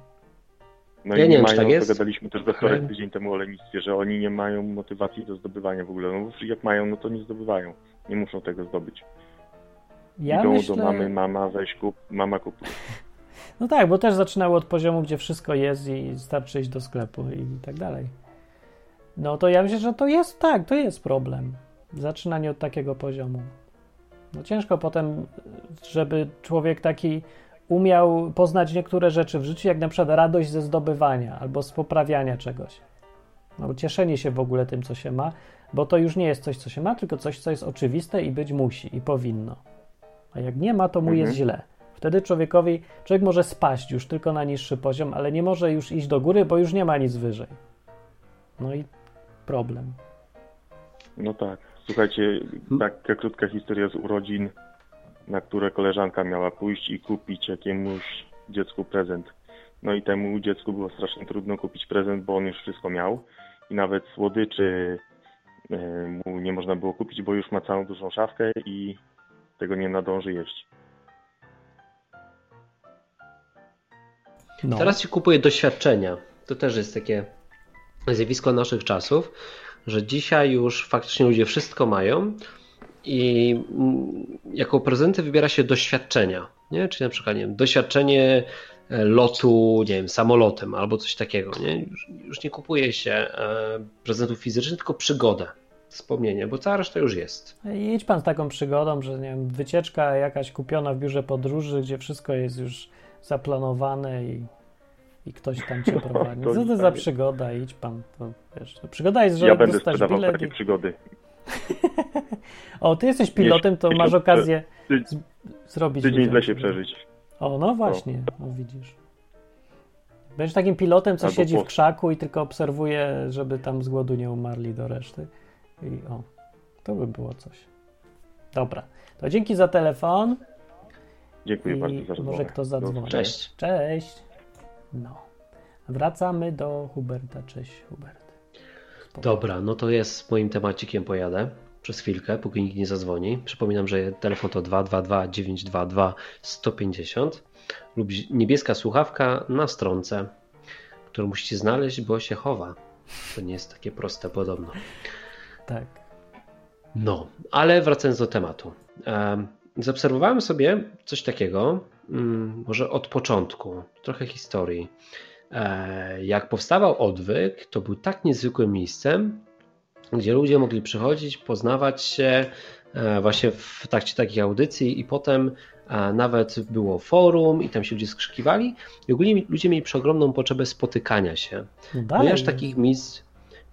No Ja i nie nie wiem, czy mają, tak jest. to gadaliśmy też we wtorek Ale- tydzień temu o lenistwie, że oni nie mają motywacji do zdobywania w ogóle. No bo jak mają, no to nie zdobywają. Nie muszą tego zdobyć. Ja Idą myślę... do mamy, mama weź kup, mama kupuje. No tak, bo też zaczynały od poziomu, gdzie wszystko jest i starczy iść do sklepu i tak dalej. No to ja myślę, że to jest tak, to jest problem. Zaczynanie od takiego poziomu. No ciężko potem, żeby człowiek taki umiał poznać niektóre rzeczy w życiu, jak na przykład radość ze zdobywania albo z poprawiania czegoś. No, cieszenie się w ogóle tym, co się ma, bo to już nie jest coś, co się ma, tylko coś, co jest oczywiste i być musi i powinno. A jak nie ma, to mu Mhm. jest źle. Wtedy człowiekowi, człowiek może spaść już tylko na niższy poziom, ale nie może już iść do góry, bo już nie ma nic wyżej. No i problem. No tak. Słuchajcie, taka krótka historia z urodzin, na które koleżanka miała pójść i kupić jakiemuś dziecku prezent. No i temu dziecku było strasznie trudno kupić prezent, bo on już wszystko miał i nawet słodyczy mu nie można było kupić, bo już ma całą dużą szafkę i tego nie nadąży jeść. No. Teraz się kupuje doświadczenia. To też jest takie zjawisko naszych czasów, że dzisiaj już faktycznie ludzie wszystko mają i jako prezenty wybiera się doświadczenia. Nie? Czyli na przykład nie wiem, doświadczenie e, lotu, nie wiem, samolotem albo coś takiego. Nie? Już, już nie kupuje się e, prezentów fizycznych, tylko przygodę, wspomnienie, bo cała reszta już jest. Idź pan z taką przygodą, że nie wiem, wycieczka jakaś kupiona w biurze podróży, gdzie wszystko jest już zaplanowane i, i ktoś tam cię prowadzi. to Co to za przygoda? Idź pan. To, wiesz, to przygoda jest, że Ja będę dostać sprzedawał bilet. takie I... przygody. O, ty jesteś pilotem, to masz okazję z... zrobić Tydzień w lesie przeżyć. O, no właśnie, no widzisz. Będziesz takim pilotem, co Albo siedzi w płot. krzaku i tylko obserwuje, żeby tam z głodu nie umarli do reszty. I o, to by było coś. Dobra, to dzięki za telefon. Dziękuję I bardzo za rozmowę. może kto zadzwoni. Cześć. Cześć. No. Wracamy do Huberta. Cześć, Hubert. Spoko. Dobra, no to jest moim temacikiem pojadę przez chwilkę, póki nikt nie zadzwoni. Przypominam, że telefon to 222 922 150 lub niebieska słuchawka na stronce, którą musicie znaleźć, bo się chowa. To nie jest takie proste podobno. Tak. No, ale wracając do tematu. Em, Zaobserwowałem sobie coś takiego, mm, może od początku, trochę historii. E, Jak powstawał odwyk, to był tak niezwykłym miejscem, gdzie ludzie mogli przychodzić, poznawać się e, właśnie w trakcie takich audycji i potem e, nawet było forum i tam się ludzie skrzykiwali i ogólnie ludzie mieli przeogromną potrzebę spotykania się. No dalej. Ponieważ takich miejsc,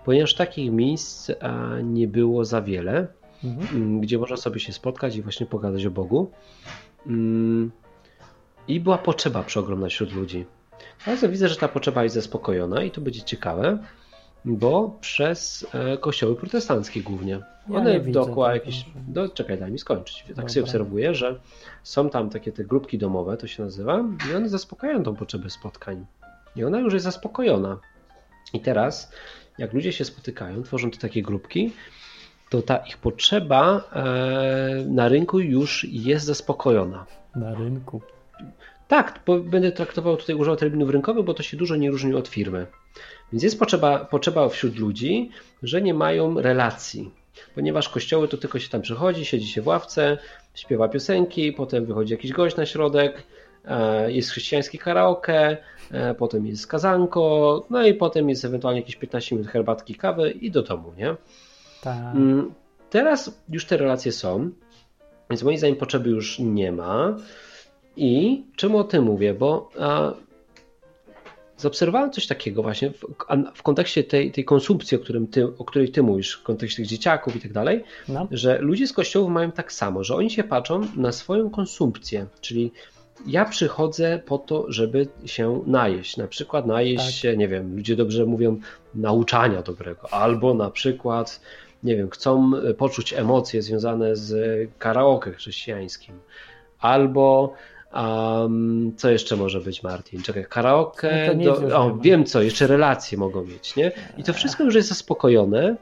ponieważ takich miejsc e, nie było za wiele, Mhm. gdzie można sobie się spotkać i właśnie pogadać o Bogu. Mm, I była potrzeba przeogromna wśród ludzi. To widzę, że ta potrzeba jest zaspokojona i to będzie ciekawe, bo przez e, kościoły protestanckie głównie. Ja One dookoła jakieś. Do, czekaj, daj mi skończyć. Tak Dobra. sobie obserwuję, że są tam takie te grupki domowe, to się nazywa, i one zaspokajają tą potrzebę spotkań. I ona już jest zaspokojona. I teraz, jak ludzie się spotykają, tworzą te takie grupki, to ta ich potrzeba e, na rynku już jest zaspokojona. Na rynku. Tak, bo będę traktował tutaj, używał terminów rynkowych, bo to się dużo nie różni od firmy. Więc jest potrzeba, potrzeba wśród ludzi, że nie mają relacji. Ponieważ kościoły to tylko się tam przychodzi, siedzi się w ławce, śpiewa piosenki, potem wychodzi jakiś gość na środek, e, jest chrześcijańskie karaoke, e, potem jest kazanko, no i potem jest ewentualnie jakieś 15 minut herbatki, kawy i do domu, nie? Tak. Mm, Teraz już te relacje są, więc moim zdaniem potrzeby już nie ma. I czemu o tym mówię? Bo zaobserwowałem coś takiego właśnie w, w kontekście tej, tej konsumpcji, o, którym ty, o której ty mówisz, w kontekście tych dzieciaków i tak dalej, No. że ludzie z kościołów mają tak samo, że oni się patrzą na swoją konsumpcję, czyli ja przychodzę po to, żeby się najeść. Na przykład najeść Tak. się, nie wiem, ludzie dobrze mówią, nauczania dobrego, albo na przykład, nie wiem, chcą e, poczuć emocje związane z karaoke chrześcijańskim, albo um, co jeszcze może być, Martin? Czekaj, karaoke, No nie o, wiem co, jeszcze relacje mogą mieć, nie? I to wszystko już jest zaspokojone.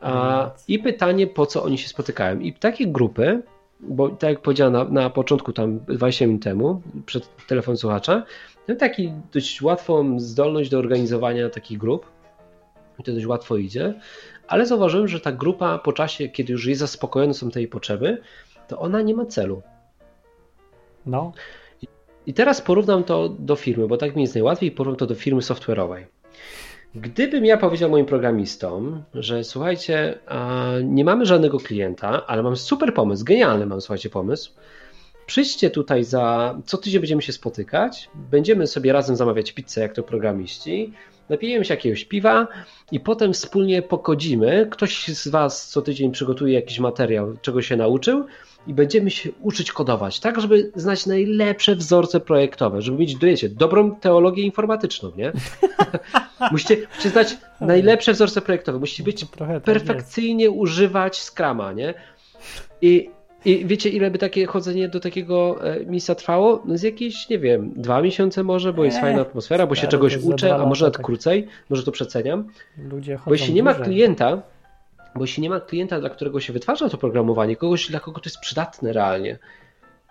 A. I pytanie, po co oni się spotykają. I takie grupy, bo tak jak powiedziałem na, na początku, tam 20 minut temu, przed telefon słuchacza, no taki dość łatwą zdolność do organizowania takich grup. I to dość łatwo idzie, ale zauważyłem, że ta grupa po czasie, kiedy już jest zaspokojone są te jej potrzeby, to ona nie ma celu. No. I teraz porównam to do firmy, bo tak mi jest najłatwiej, porównam to do firmy software'owej. Gdybym ja powiedział moim programistom, że słuchajcie, nie mamy żadnego klienta, ale mam super pomysł, genialny mam, słuchajcie, pomysł. Przyjdźcie tutaj za co tydzień będziemy się spotykać, będziemy sobie razem zamawiać pizzę, jak to programiści, napijemy się jakiegoś piwa i potem wspólnie pokodzimy. Ktoś z Was co tydzień przygotuje jakiś materiał, czego się nauczył i będziemy się uczyć kodować, tak żeby znać najlepsze wzorce projektowe, żeby mieć, wiecie, dobrą teologię informatyczną, nie? musicie, musicie znać najlepsze wzorce projektowe, musicie być trochę tak perfekcyjnie używać Scrama, nie? I, I wiecie, ile by takie chodzenie do takiego e, miejsca trwało? No z jakieś, nie wiem, dwa miesiące może, bo jest Eee, fajna atmosfera, bo się czegoś uczę, a może nawet tak. krócej, może to przeceniam. jest. Ludzie chodzą Bo jeśli nie ma klienta, bo jeśli nie ma klienta, dla którego się wytwarza to programowanie, kogoś, dla kogo to jest przydatne realnie,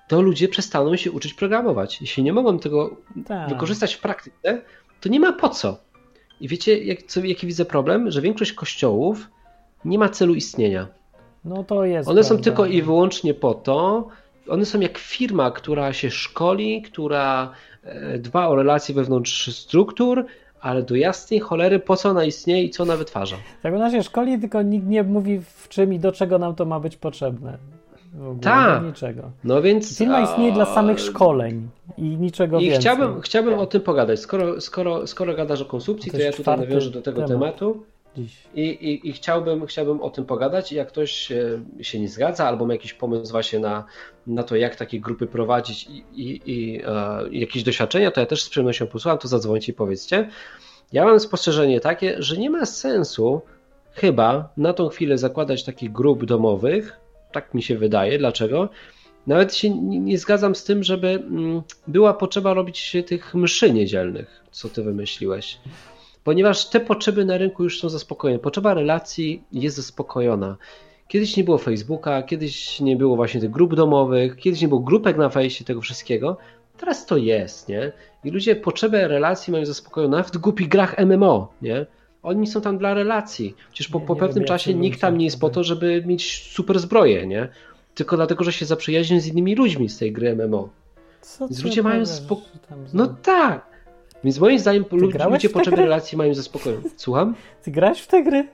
to ludzie przestaną się uczyć programować. Jeśli nie mogą tego Tak. wykorzystać w praktyce, to nie ma po co. I wiecie, jak, co, jaki widzę problem? Że większość kościołów nie ma celu istnienia. No to jest. One są prawda. tylko i wyłącznie po to, one są jak firma, która się szkoli, która e, dba o relacje wewnątrz struktur, ale do jasnej cholery po co ona istnieje i co ona wytwarza. Tak u nas się szkoli, tylko nikt nie mówi w czym i do czego nam to ma być potrzebne. Tak. niczego. No więc. Firma istnieje dla samych szkoleń i niczego I więcej. chciałbym, chciałbym o tym pogadać. Skoro, skoro, skoro gadasz o konsumpcji, to To ja tutaj nawiążę do tego temat. tematu. Dziś. I, i, i chciałbym, chciałbym o tym pogadać. Jak ktoś e, się nie zgadza, albo ma jakiś pomysł właśnie na, na to, jak takie grupy prowadzić i, i, i e, jakieś doświadczenia, to ja też z przyjemnością posłucham, to zadzwońcie i powiedzcie. Ja mam spostrzeżenie takie, że nie ma sensu chyba na tą chwilę zakładać takich grup domowych. Tak mi się wydaje. Dlaczego? Nawet się nie, nie zgadzam z tym, żeby mm, była potrzeba robić tych mszy niedzielnych, co ty wymyśliłeś ponieważ te potrzeby na rynku już są zaspokojone. Potrzeba relacji jest zaspokojona. Kiedyś nie było Facebooka, kiedyś nie było właśnie tych grup domowych, kiedyś nie było grupek na fejsie tego wszystkiego. Teraz to jest, nie? I ludzie potrzebę relacji mają zaspokojoną, nawet w głupich grach MMO, nie? Oni są tam dla relacji. Przecież po, Nie, po nie pewnym czasie nikt tam nie jest po to, żeby mieć super zbroję, nie? Tylko dlatego, że się zaprzyjaźnił z innymi ludźmi z tej gry MMO. Co Więc ludzie mają opowiadasz, spok- że tam No tak. Więc moim zdaniem ludzie potrzeby relacji mają zaspokojone. Słucham? Ty grałeś w te gry?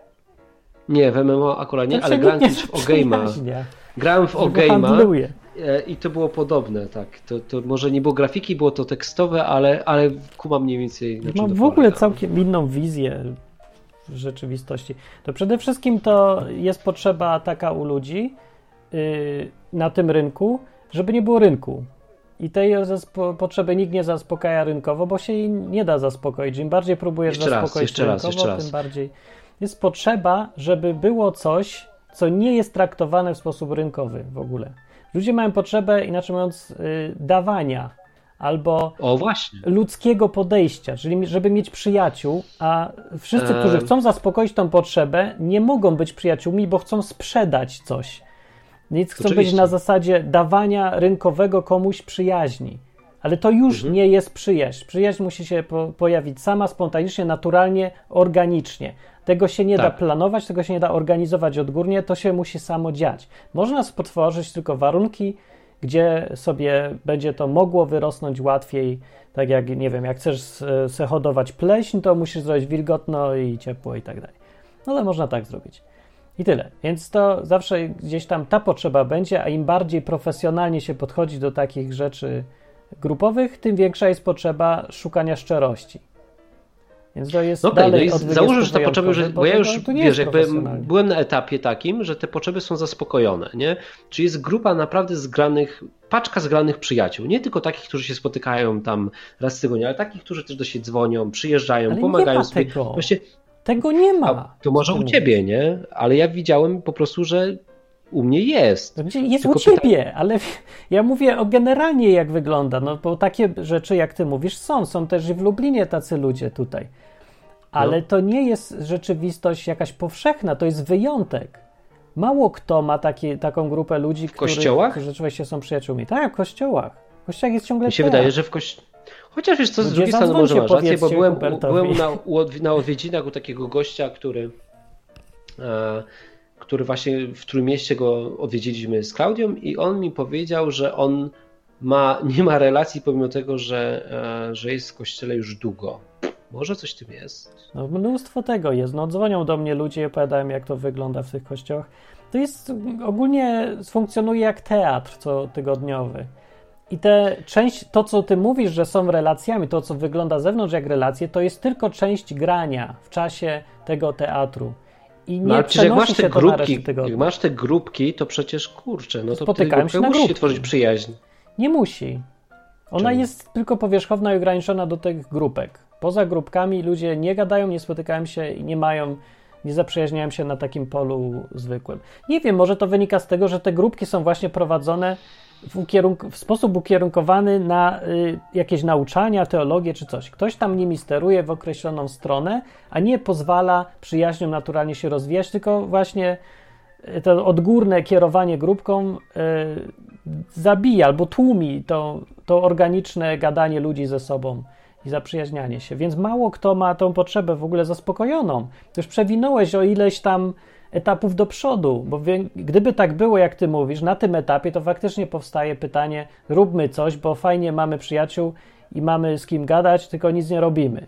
Nie, w MMO akurat nie, To ale grałem kiedyś w Ogame'a. Grałem w Ogame'a i to było podobne, tak. To, to może nie było grafiki, było to tekstowe, ale, ale kumam mniej więcej na czym Mam w ogóle całkiem inną wizję w rzeczywistości. To przede wszystkim to jest potrzeba taka u ludzi yy, na tym rynku, żeby nie było rynku. I tej potrzeby nikt nie zaspokaja rynkowo, bo się jej nie da zaspokoić. Im bardziej próbujesz Jeszcze raz, zaspokoić raz, rynkowo, jeszcze raz. tym bardziej jest potrzeba, żeby było coś, co nie jest traktowane w sposób rynkowy w ogóle. Ludzie mają potrzebę, inaczej mówiąc, yy, dawania albo ludzkiego podejścia, czyli żeby mieć przyjaciół, a wszyscy, którzy Em. chcą zaspokoić tą potrzebę, nie mogą być przyjaciółmi, bo chcą sprzedać coś. Więc chcą być Oczywiście. na zasadzie dawania rynkowego komuś przyjaźni. Ale to już Mhm. nie jest przyjaźń. Przyjaźń musi się po, pojawić sama, spontanicznie, naturalnie, organicznie. Tego się nie da Tak. planować, tego się nie da organizować odgórnie, to się musi samo dziać. Można stworzyć tylko warunki, gdzie sobie będzie to mogło wyrosnąć łatwiej. Tak jak, nie wiem, jak chcesz e, se hodować pleśń, to musisz zrobić wilgotno i ciepło i tak dalej. No ale można tak zrobić. I tyle. Więc to zawsze gdzieś tam ta potrzeba będzie, a im bardziej profesjonalnie się podchodzi do takich rzeczy grupowych, tym większa jest potrzeba szukania szczerości. Więc to jest No okej, dalej no i założę, że te potrzeby wyjątkowych, bo ja już, wiesz, jakby byłem na etapie takim, że te potrzeby są zaspokojone, nie? Czyli jest grupa naprawdę zgranych, paczka zgranych przyjaciół, nie tylko takich, którzy się spotykają tam raz w tygodniu, ale takich, którzy też do siebie dzwonią, przyjeżdżają, Ale pomagają nie ma sobie. tego. Właśnie, Tego nie ma. a, to może u ciebie, nie? Ale ja widziałem po prostu, że u mnie jest. Gdzie- Jest Tylko u ciebie, ale ja mówię o generalnie jak wygląda, no bo takie rzeczy jak ty mówisz są, są też i w Lublinie tacy ludzie tutaj. Ale No. to nie jest rzeczywistość jakaś powszechna, to jest wyjątek. Mało kto ma takie, taką grupę ludzi, kościołach? którzy rzeczywiście są przyjaciółmi. Tak, w kościołach. W kościołach jest ciągle Mi się tak. wydaje, że w kościele. Chociaż wiesz co, z Ludzie, drugiej strony może masz rację, bo byłem, Hubertowi. byłem na, na odwiedzinach u takiego gościa, który, e, który właśnie w Trójmieście go odwiedziliśmy z Klaudią i on mi powiedział, że on ma, nie ma relacji pomimo tego, że, e, że jest w kościele już długo. Może coś tym jest. No, mnóstwo tego jest. No, dzwonią do mnie ludzie opowiadają, jak to wygląda w tych kościołach. To jest ogólnie funkcjonuje jak teatr cotygodniowy. I te część, to co ty mówisz, że są relacjami, to co wygląda z zewnątrz jak relacje, to jest tylko część grania w czasie tego teatru. I nie No, przecież jak przenosi masz te grupki, jak masz te grupki, to przecież kurczę, no to się na musi się grupki. tworzyć przyjaźń. Nie musi. Ona Czemu? jest tylko powierzchowna i ograniczona do tych grupek. Poza grupkami ludzie nie gadają, nie spotykają się i nie mają, nie zaprzyjaźniają się na takim polu zwykłym. Nie wiem, może to wynika z tego, że te grupki są właśnie prowadzone w, ukierunk- w sposób ukierunkowany na y, jakieś nauczania, teologię czy coś. Ktoś tam nimi steruje w określoną stronę, a nie pozwala przyjaźniom naturalnie się rozwijać, tylko właśnie y, to odgórne kierowanie grupką y, zabija albo tłumi to, to organiczne gadanie ludzi ze sobą i zaprzyjaźnianie się. Więc mało kto ma tą potrzebę w ogóle zaspokojoną. Już przewinąłeś o ileś tam etapów do przodu, bo gdyby tak było, jak ty mówisz, na tym etapie, to faktycznie powstaje pytanie: róbmy coś, bo fajnie mamy przyjaciół i mamy z kim gadać, tylko nic nie robimy.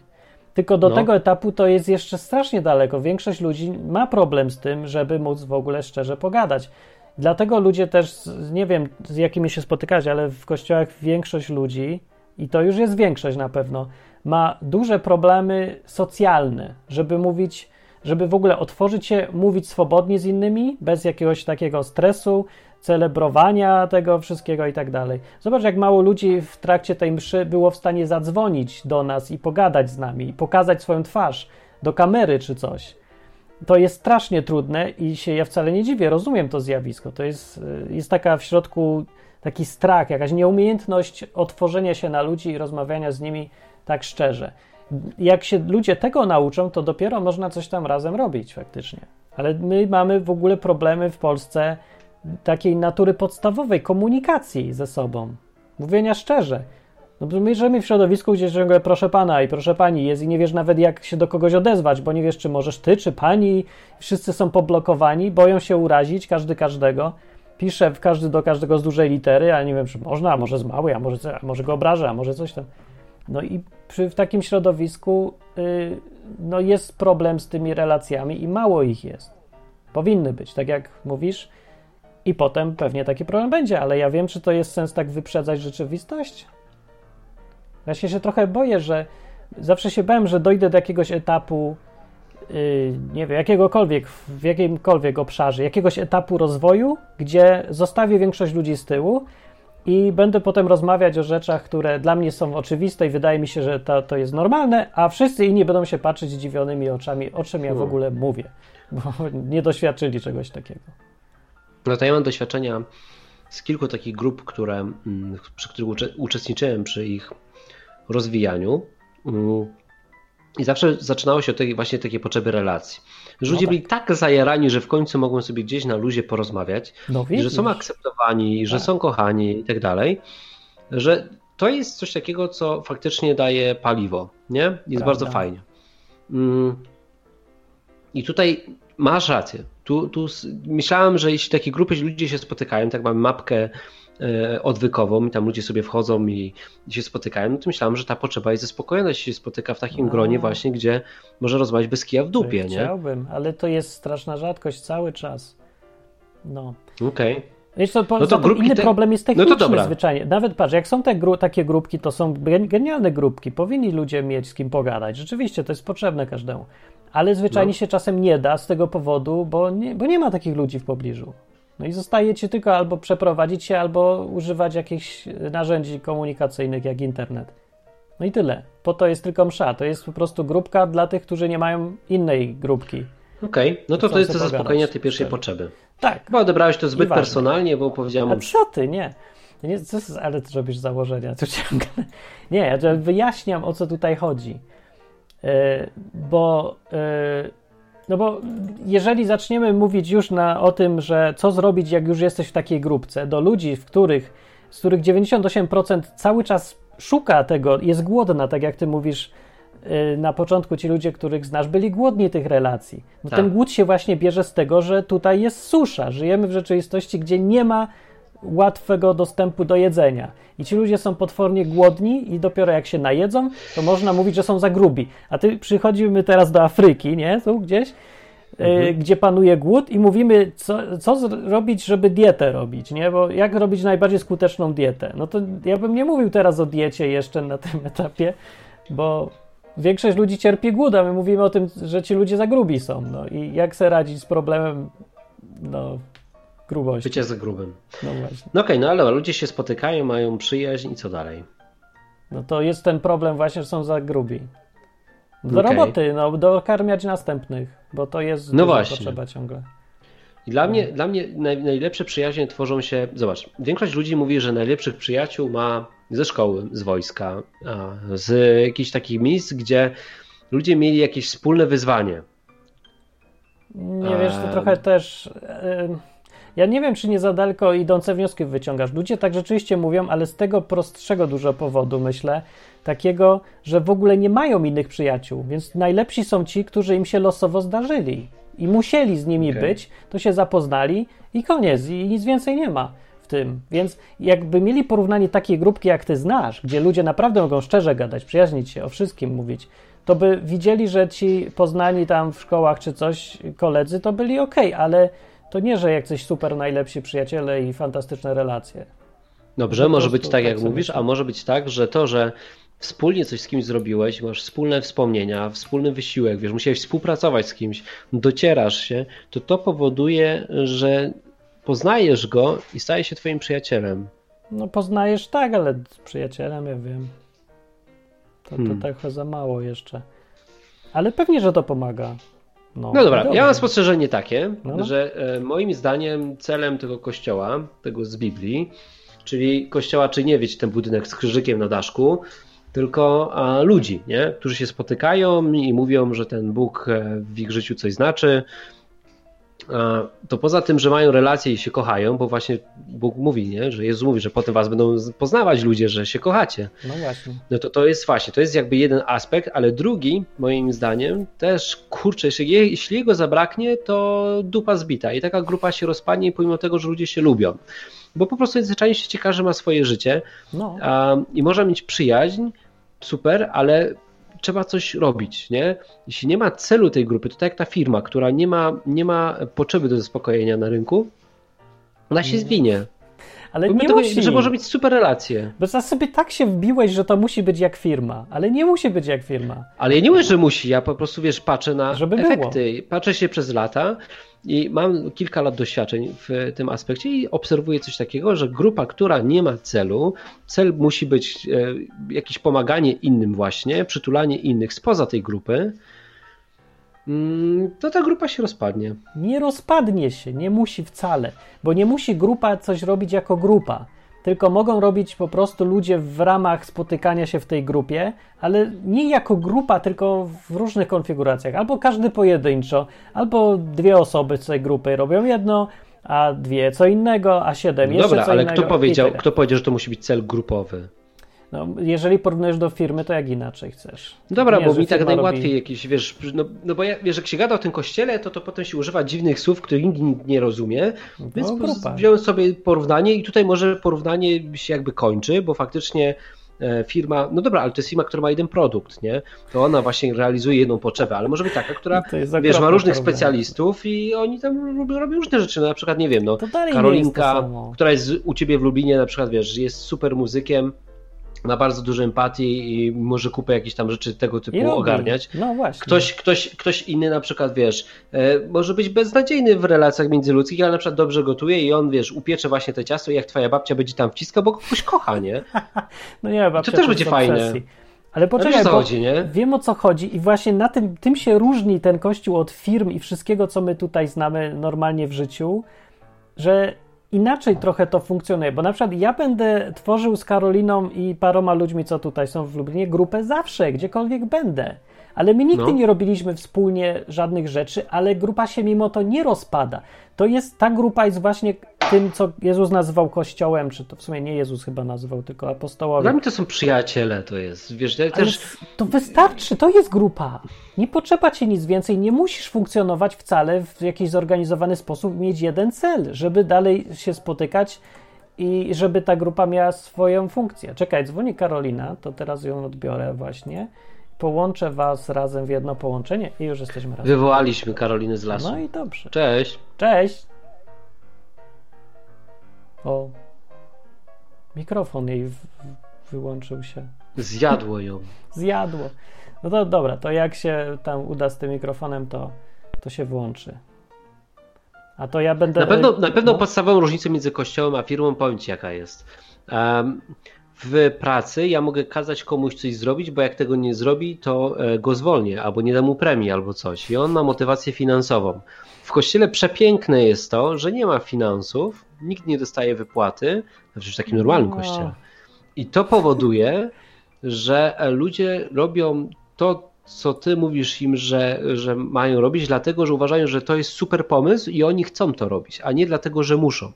Tylko do No. tego etapu to jest jeszcze strasznie daleko. Większość ludzi ma problem z tym, żeby móc w ogóle szczerze pogadać. Dlatego ludzie też, nie wiem z jakimi się spotykać, ale w kościołach większość ludzi, i to już jest większość na pewno, ma duże problemy socjalne, żeby mówić, żeby w ogóle otworzyć się, mówić swobodnie z innymi, bez jakiegoś takiego stresu, celebrowania tego wszystkiego i tak dalej. Zobacz, jak mało ludzi w trakcie tej mszy było w stanie zadzwonić do nas i pogadać z nami, i pokazać swoją twarz do kamery czy coś. To jest strasznie trudne i się ja wcale nie dziwię, rozumiem to zjawisko. To jest, y, jest taka w środku taki strach, jakaś nieumiejętność otworzenia się na ludzi i rozmawiania z nimi tak szczerze. Jak się ludzie tego nauczą, to dopiero można coś tam razem robić faktycznie. Ale my mamy w ogóle problemy w Polsce takiej natury podstawowej komunikacji ze sobą. Mówienia szczerze. No, my żyjemy w środowisku, gdzie ciągle proszę pana i proszę pani jest i nie wiesz nawet jak się do kogoś odezwać, bo nie wiesz, czy możesz ty, czy pani. Wszyscy są poblokowani, boją się urazić, każdy każdego. Pisze każdy do każdego z dużej litery, ale nie wiem, czy można, a może z małej, a może, a może go obraża, a może coś tam. No i przy, w takim środowisku yy, no jest problem z tymi relacjami i mało ich jest. Powinny być, tak jak mówisz, i potem pewnie taki problem będzie, ale ja wiem, czy to jest sens tak wyprzedzać rzeczywistość. Się, się trochę boję, że zawsze się bałem, że dojdę do jakiegoś etapu, yy, nie wiem, jakiegokolwiek, w jakimkolwiek obszarze, jakiegoś etapu rozwoju, gdzie zostawię większość ludzi z tyłu i będę potem rozmawiać o rzeczach, które dla mnie są oczywiste i wydaje mi się, że to, to jest normalne, a wszyscy inni będą się patrzeć zdziwionymi oczami, o czym ja w ogóle mówię, bo nie doświadczyli czegoś takiego. No to ja mam doświadczenia z kilku takich grup, które, mm, przy których uczestniczyłem przy ich rozwijaniu. Mm, I zawsze zaczynało się od tej, właśnie takiej potrzeby relacji. Że ludzie no tak. byli tak zajarani, że w końcu mogą sobie gdzieś na luzie porozmawiać, no że są akceptowani, że tak. są kochani i tak dalej, że to jest coś takiego, co faktycznie daje paliwo, nie? Jest Prawda. bardzo fajnie. Mm. I tutaj masz rację. Tu, tu myślałem, że jeśli takie grupy ludzie się spotykają, tak mamy mapkę e, odwykową i tam ludzie sobie wchodzą i, i się spotykają, no to myślałem, że ta potrzeba jest zaspokojona, jeśli się spotyka w takim no. gronie właśnie, gdzie może rozmawiać bez kija w dupie, nie? Chciałbym, ale to jest straszna rzadkość cały czas. No. Okej. Okay. Wiesz co, no to inny te... problem jest techniczny no to dobra. zwyczajnie. Nawet patrz, jak są te gru takie grupki, to są genialne grupki. Powinni ludzie mieć z kim pogadać. Rzeczywiście, to jest potrzebne każdemu ale zwyczajnie no. się czasem nie da z tego powodu, bo nie, bo nie ma takich ludzi w pobliżu. No i zostaje ci tylko albo przeprowadzić się, albo używać jakichś narzędzi komunikacyjnych, jak internet. No i tyle. Po to jest tylko msza. To jest po prostu grupka dla tych, którzy nie mają innej grupki. Okej, okay. no to to jest do zaspokojenia tej pierwszej potrzeby. Tak. Bo odebrałeś to zbyt personalnie, bo powiedziałem... A co ty, nie. nie co, ale ty robisz założenia. Nie, ja wyjaśniam, o co tutaj chodzi. E, bo, e, no bo jeżeli zaczniemy mówić już na, o tym, że co zrobić, jak już jesteś w takiej grupce, do ludzi, w których, z których 98% cały czas szuka tego, jest głodna, tak jak ty mówisz na początku, ci ludzie, których znasz, byli głodni tych relacji. No tak. Ten głód się właśnie bierze z tego, że tutaj jest susza. Żyjemy w rzeczywistości, gdzie nie ma łatwego dostępu do jedzenia. I ci ludzie są potwornie głodni i dopiero jak się najedzą, to można mówić, że są za grubi. A ty przychodzimy teraz do Afryki, nie? Tu gdzieś, e, mhm. gdzie panuje głód i mówimy, co, co zrobić, żeby dietę robić, nie? Bo jak robić najbardziej skuteczną dietę? No to ja bym nie mówił teraz o diecie jeszcze na tym etapie, bo większość ludzi cierpi głód, a my mówimy o tym, że ci ludzie za grubi są. No i jak sobie radzić z problemem, no grubości. Bycie za grubym. No właśnie. No okej, okay, no ale ludzie się spotykają, mają przyjaźń i co dalej? No to jest ten problem właśnie, że są za grubi. Do okay. roboty, no, dokarmiać następnych, bo to jest no właśnie. potrzeba ciągle. I dla, no. mnie, dla mnie naj, najlepsze przyjaźnie tworzą się. Zobacz, większość ludzi mówi, że najlepszych przyjaciół ma ze szkoły, z wojska, z jakichś takich miejsc, gdzie ludzie mieli jakieś wspólne wyzwanie. Nie wiesz, to trochę też. Ja nie wiem, czy nie za daleko idące wnioski wyciągasz. Ludzie tak rzeczywiście mówią, ale z tego prostszego dużo powodu, myślę, takiego, że w ogóle nie mają innych przyjaciół, więc najlepsi są ci, którzy im się losowo zdarzyli i musieli z nimi okay. być, to się zapoznali i koniec, i nic więcej nie ma w tym. Więc jakby mieli porównanie takiej grupki, jak ty znasz, gdzie ludzie naprawdę mogą szczerze gadać, przyjaźnić się, o wszystkim mówić, to by widzieli, że ci poznani tam w szkołach czy coś koledzy to byli ok, ale to nie, że jak coś super najlepsi przyjaciele i fantastyczne relacje. Dobrze, może być tak, jak tak mówisz, a może być tak, że to, że wspólnie coś z kimś zrobiłeś, masz wspólne wspomnienia, wspólny wysiłek, wiesz, musiałeś współpracować z kimś, docierasz się, to to powoduje, że poznajesz go i staje się twoim przyjacielem. No poznajesz tak, ale z przyjacielem ja wiem. To, to Hmm. trochę za mało jeszcze. Ale pewnie, że to pomaga. No, No dobra, dobrze. ja mam spostrzeżenie takie, No. że e, moim zdaniem celem tego kościoła, tego z Biblii, czyli kościoła, czy nie wiecie, ten budynek z krzyżykiem na daszku, tylko a, ludzi, nie? którzy się spotykają i mówią, że ten Bóg e, w ich życiu coś znaczy. A, To poza tym, że mają relacje i się kochają, bo właśnie Bóg mówi, nie? że Jezus mówi, że potem was będą poznawać ludzie, że się kochacie. No właśnie. No to to jest właśnie, to jest jakby jeden aspekt, ale drugi, moim zdaniem, też kurczę, jeśli, je- jeśli jego zabraknie, to dupa zbita i taka grupa się rozpadnie, pomimo tego, że ludzie się lubią. Bo po prostu zwyczajnie się każdy ma swoje życie No, a, i można mieć przyjaźń, super, ale trzeba coś robić, nie? Jeśli nie ma celu tej grupy, to tak jak ta firma, która nie ma, nie ma potrzeby do zaspokojenia na rynku, ona się zwinie. Ale Pomimo nie tego, musi. że może mieć super relacje. Bo za sobie tak się wbiłeś, że to musi być jak firma, ale nie musi być jak firma. Ale ja nie mówię, że musi, ja po prostu wiesz, patrzę na Żeby było. efekty. Patrzę się przez lata i mam kilka lat doświadczeń w tym aspekcie i obserwuję coś takiego, że grupa, która nie ma celu, cel musi być e, jakieś pomaganie innym właśnie, przytulanie innych spoza tej grupy, to ta grupa się rozpadnie. Nie rozpadnie się, nie musi wcale, bo nie musi grupa coś robić jako grupa. Tylko mogą robić po prostu ludzie w ramach spotykania się w tej grupie, ale nie jako grupa, tylko w różnych konfiguracjach. Albo każdy pojedynczo, albo dwie osoby z tej grupy robią jedno, a dwie co innego, a siedem No jeszcze dobra, co ale innego. kto powiedział, kto powiedział, że to musi być cel grupowy? No, jeżeli porównujesz do firmy, to jak inaczej chcesz? Dobra, Nie, bo mi tak najłatwiej robi- jakieś, wiesz, no, no bo ja, wiesz, jak się gada o tym kościele, to to potem się używa dziwnych słów, których nikt nie rozumie, więc po- grupa. wziąłem sobie porównanie i tutaj może porównanie się jakby kończy, bo faktycznie e, firma, no dobra, ale to jest firma, która ma jeden produkt, nie? To ona właśnie realizuje jedną potrzebę, ale może być taka, która, wiesz, ma różnych porównanie. specjalistów i oni tam robią, różne rzeczy, no, na przykład, nie wiem, no, Karolinka, która jest u ciebie w Lublinie, na przykład, wiesz, jest super muzykiem, ma bardzo dużo empatii i może kupę jakichś tam rzeczy tego I typu robi. ogarniać. No właśnie. Ktoś, ktoś, ktoś inny na przykład, wiesz, e, może być beznadziejny w relacjach międzyludzkich, ale na przykład dobrze gotuje i on, wiesz, upiecze właśnie te ciasto i jak twoja babcia będzie tam wciskał, bo kogoś kocha, nie? No nie, babcia też będzie fajne. Ale poczekaj, wiesz o co bo chodzi, nie? wiem o co chodzi i właśnie na tym, tym się różni ten kościół od firm i wszystkiego, co my tutaj znamy normalnie w życiu, że inaczej trochę to funkcjonuje, bo na przykład ja będę tworzył z Karoliną i paroma ludźmi, co tutaj są w Lublinie, grupę zawsze, gdziekolwiek będę. Ale my nigdy No. nie robiliśmy wspólnie żadnych rzeczy, ale grupa się mimo to nie rozpada. To jest, ta grupa jest właśnie tym, co Jezus nazywał kościołem, czy to w sumie nie Jezus chyba nazywał, tylko apostołowie. Dla mnie to są przyjaciele, to jest, wiesz, ja też... to wystarczy, to jest grupa. Nie potrzeba ci nic więcej, nie musisz funkcjonować wcale w jakiś zorganizowany sposób, mieć jeden cel, żeby dalej się spotykać i żeby ta grupa miała swoją funkcję. Czekaj, dzwoni Karolina, to teraz ją odbiorę właśnie. Połączę was razem w jedno połączenie i już jesteśmy razem. Wywołaliśmy Karolinę z lasu. No i dobrze. Cześć. Cześć! O, mikrofon jej wyłączył się. Zjadło ją. Zjadło. No to dobra, to jak się tam uda z tym mikrofonem, to, to się włączy. A to ja będę. Na pewno, na pewno no, podstawową różnicą między kościołem a firmą, powiem ci jaka jest. Em, w pracy ja mogę kazać komuś coś zrobić, bo jak tego nie zrobi, to e, go zwolnię, albo nie dam mu premii, albo coś. I on ma motywację finansową. W kościele przepiękne jest to, że nie ma finansów, nikt nie dostaje wypłaty, znaczy w takim normalnym No. kościele. I to powoduje, że e, ludzie robią to, co ty mówisz im, że, że mają robić, dlatego, że uważają, że to jest super pomysł i oni chcą to robić, a nie dlatego, że muszą.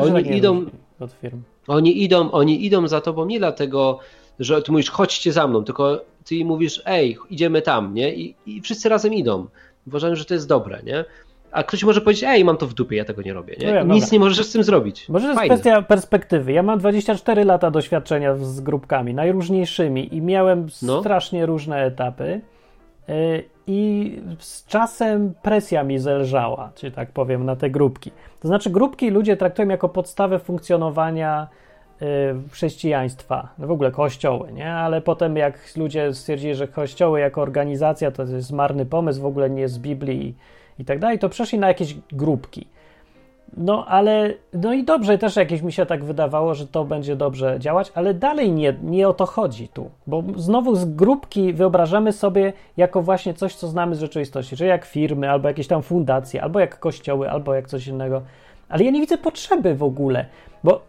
oni tak idą- od firm. Oni idą, oni idą za tobą nie dlatego, że ty mówisz, chodźcie za mną, tylko ty im mówisz, ej, idziemy tam, nie? I, i wszyscy razem idą. Uważają, że to jest dobre, nie? A ktoś może powiedzieć, ej, mam to w dupie, ja tego nie robię, nie? No ja, Nic dobra. nie możesz z tym zrobić. Może to jest kwestia perspektywy. Ja mam 24 lata doświadczenia z grupkami, najróżniejszymi, i miałem No. strasznie różne etapy. Yy, I z czasem presja mi zelżała, czy tak powiem, na te grupki. To znaczy, grupki ludzie traktują jako podstawę funkcjonowania chrześcijaństwa, no w ogóle kościoły, nie? Ale potem jak ludzie stwierdzili, że kościoły jako organizacja to jest marny pomysł, w ogóle nie z Biblii i, i tak dalej, to przeszli na jakieś grupki. No ale, no i dobrze, też jakieś mi się tak wydawało, że to będzie dobrze działać, ale dalej nie, nie o to chodzi tu, bo znowu z grupki wyobrażamy sobie jako właśnie coś, co znamy z rzeczywistości, że jak firmy, albo jakieś tam fundacje, albo jak kościoły, albo jak coś innego, ale ja nie widzę potrzeby w ogóle, bo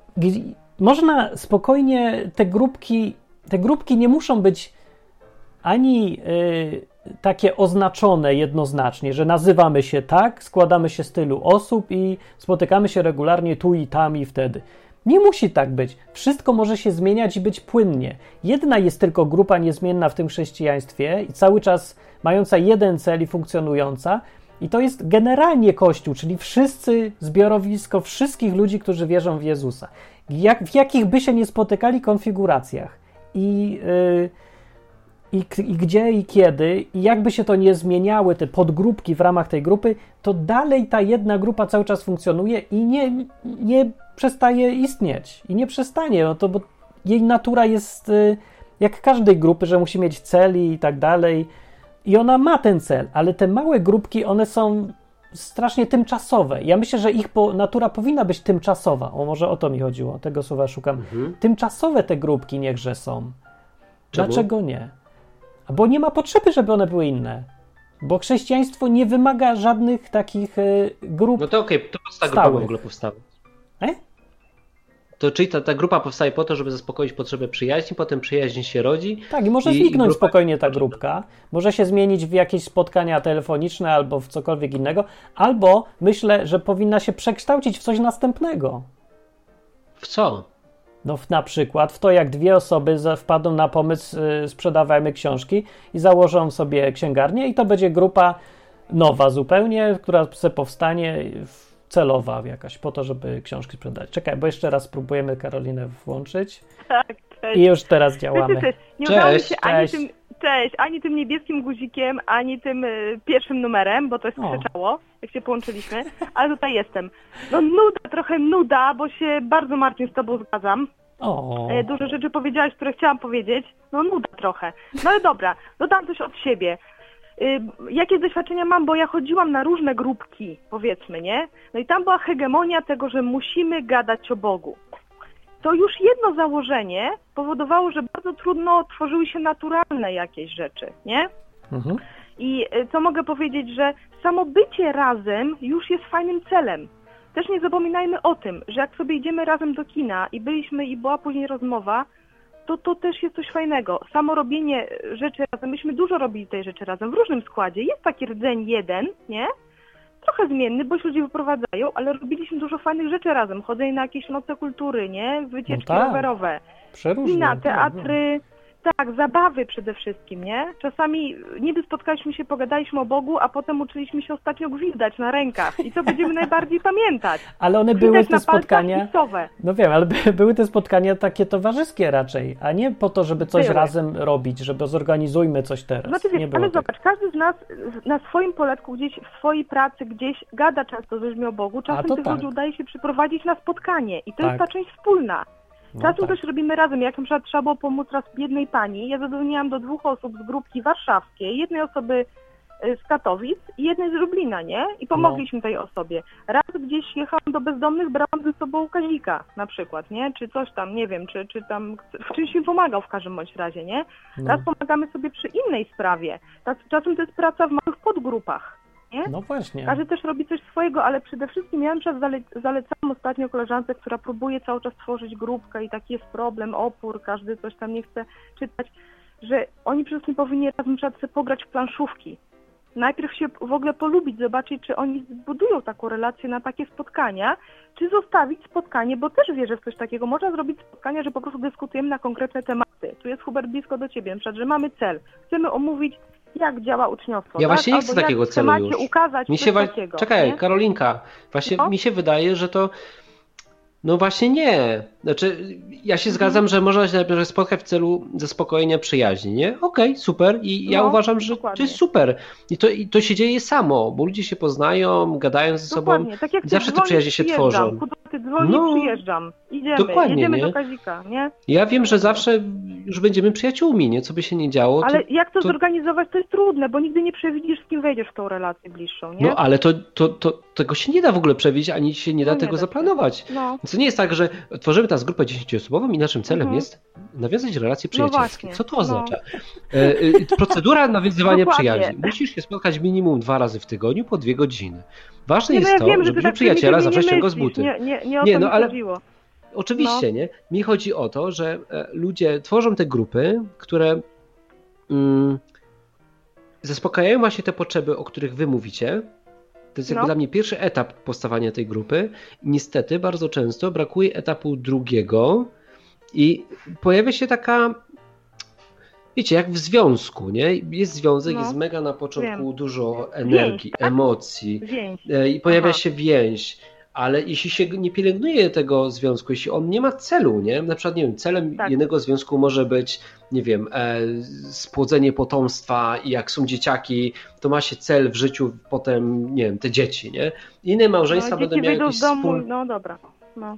można spokojnie te grupki, te grupki nie muszą być ani yy, takie oznaczone jednoznacznie, że nazywamy się tak, składamy się z tylu osób i spotykamy się regularnie tu i tam i wtedy. Nie musi tak być. Wszystko może się zmieniać i być płynnie. Jedna jest tylko grupa niezmienna w tym chrześcijaństwie i cały czas mająca jeden cel i funkcjonująca, i to jest generalnie Kościół, czyli wszyscy, zbiorowisko wszystkich ludzi, którzy wierzą w Jezusa. Jak, w jakich by się nie spotykali konfiguracjach. I. Yy, i, i gdzie i kiedy, i jakby się to nie zmieniały, te podgrupki w ramach tej grupy, to dalej ta jedna grupa cały czas funkcjonuje i nie, nie przestaje istnieć. I nie przestanie, no to bo jej natura jest y, jak każdej grupy, że musi mieć cel i tak dalej. I ona ma ten cel, ale te małe grupki, one są strasznie tymczasowe. Ja myślę, że ich po, natura powinna być tymczasowa. O, może o to mi chodziło, tego słowa szukam. Mhm. Tymczasowe te grupki niechże są. Czemu? Dlaczego nie? Bo nie ma potrzeby, żeby one były inne. Bo chrześcijaństwo nie wymaga żadnych takich y, grup. No to okej, okay, to po co ta grupa w ogóle powstała? E? To czyli ta, ta grupa powstaje po to, żeby zaspokoić potrzebę przyjaźni, potem przyjaźń się rodzi. Tak, i może i, zniknąć i grupa... spokojnie ta grupka. Może się zmienić w jakieś spotkania telefoniczne albo w cokolwiek innego. Albo myślę, że powinna się przekształcić w coś następnego. W co? No, na przykład w to, jak dwie osoby wpadną na pomysł, yy, sprzedawajmy książki i założą sobie księgarnię, i to będzie grupa nowa zupełnie, która se powstanie celowa jakaś, po to, żeby książki sprzedać. Czekaj, bo jeszcze raz spróbujemy Karolinę włączyć. Tak, cześć. I już teraz działamy. Nie cześć, udało cześć, ani tym niebieskim guzikiem, ani tym y, pierwszym numerem, bo to jest krzyczało, jak się połączyliśmy, ale tutaj jestem. No nuda, trochę nuda, bo się bardzo Marcin z tobą zgadzam. O. E, dużo rzeczy powiedziałaś, które chciałam powiedzieć. No nuda trochę. No ale dobra, dodam coś od siebie. Y, jakie doświadczenia mam, bo ja chodziłam na różne grupki, powiedzmy, nie? No i tam była hegemonia tego, że musimy gadać o Bogu. To już jedno założenie powodowało, że bardzo trudno tworzyły się naturalne jakieś rzeczy, nie? Mhm. I y, co mogę powiedzieć, że samo bycie razem już jest fajnym celem. Też nie zapominajmy o tym, że jak sobie idziemy razem do kina i byliśmy i była później rozmowa, to to też jest coś fajnego. Samo robienie rzeczy razem, myśmy dużo robili tej rzeczy razem w różnym składzie. Jest taki rdzeń jeden, nie? Trochę zmienny, bo się ludzie wyprowadzają, ale robiliśmy dużo fajnych rzeczy razem. Chodzenie na jakieś noce kultury, nie? Wycieczki no tak. rowerowe. Przeróżne. Kina, teatry, tak, zabawy przede wszystkim, nie? Czasami niby spotkaliśmy się, pogadaliśmy o Bogu, a potem uczyliśmy się ostatnio gwizdać na rękach. I co będziemy najbardziej pamiętać? Ale one były te spotkania. No wiem, ale były te spotkania takie towarzyskie raczej, a nie po to, żeby coś były. razem robić, żeby zorganizujmy coś teraz. Znaczy, wiesz, ale tak. zobacz, każdy z nas na swoim poletku, gdzieś w swojej pracy, gdzieś gada często z ludźmi o Bogu. Czasem tych tak. ludzi udaje się przyprowadzić na spotkanie i to tak. jest ta część wspólna. No Czasem tak. też robimy razem. Jak na przykład trzeba było pomóc raz jednej pani, ja zadzwoniłam do dwóch osób z grupki warszawskiej, jednej osoby y, z Katowic i jednej z Lublina, nie? I pomogliśmy no. tej osobie. Raz gdzieś jechałam do bezdomnych, brałam ze sobą Kazika na przykład, nie? Czy coś tam, nie wiem, czy, czy tam w czymś mi pomagał w każdym bądź razie, nie? No. Raz pomagamy sobie przy innej sprawie. Czasem to jest praca w małych podgrupach nie? No właśnie. Każdy też robi coś swojego, ale przede wszystkim ja czas zale zalecałam ostatnio koleżance, która próbuje cały czas tworzyć grupkę i taki jest problem, opór, każdy coś tam nie chce czytać, że oni przede wszystkim powinni razem sobie pograć w planszówki. Najpierw się w ogóle polubić, zobaczyć, czy oni zbudują taką relację na takie spotkania, czy zostawić spotkanie, bo też wierzę w coś takiego. Można zrobić spotkania, że po prostu dyskutujemy na konkretne tematy. Tu jest Hubert blisko do Ciebie, na przykład, że mamy cel. Chcemy omówić jak działa uczniostwo. Ja tak? właśnie nie chcę Albo takiego celu już. ukazać mi się wa... Czekaj, nie? Karolinka, właśnie no? mi się wydaje, że to No właśnie nie. Znaczy, ja się zgadzam, że można się najpierw spotkać w celu zaspokojenia przyjaźni, nie? Okej, super. I ja No, uważam, że dokładnie. to jest super. I to, I to się dzieje samo, bo ludzie się poznają, gadają ze sobą. Tak jak zawsze te przyjaźnie się tworzą. Kudo, ty dzwonisz, No. przyjeżdżam. Idziemy, Dokładnie, jedziemy nie? do Kazika, nie? Ja wiem, że zawsze już będziemy przyjaciółmi, nie? Co by się nie działo. to- Ale jak to, to- zorganizować, to jest trudne, bo nigdy nie przewidzisz, z kim wejdziesz w tą relację bliższą, nie? No ale to, to, to, tego się nie da w ogóle przewidzieć, ani się nie da No nie tego się. zaplanować. No. To nie jest tak, że tworzymy teraz grupę 10-osobową i naszym celem Mhm. jest nawiązać relacje No przyjacielskie. właśnie, Co to no. oznacza? E, e, procedura nawiązywania przyjaźni. Musisz się spotkać minimum dwa razy w tygodniu po dwie godziny. Ważne Nie, no jest ja to, wiem, że ty żebyśmy tak przyjaciela zawsze nie ściągał z buty. Nie, nie, nie o Nie, to no ale- chodziło. Oczywiście, No. nie? Mi chodzi o to, że e, ludzie tworzą te grupy, które mm, zaspokajają właśnie te potrzeby, o których wy mówicie. To jest jakby No. dla mnie pierwszy etap powstawania tej grupy. Niestety bardzo często brakuje etapu drugiego i pojawia się taka wiecie, jak w związku, nie? Jest związek, No. jest mega na początku Wiem. dużo energii, tak? emocji, Więź. E, i pojawia Aha. się więź, ale jeśli się nie pielęgnuje tego związku, jeśli on nie ma celu, nie? Na przykład, nie wiem, celem Tak. jednego związku może być, nie wiem, e, spłodzenie potomstwa i jak są dzieciaki, to ma się cel w życiu potem, nie wiem, te dzieci, nie? Inne małżeństwa no, będą miały jakieś domu, wspólne... no dobra. No.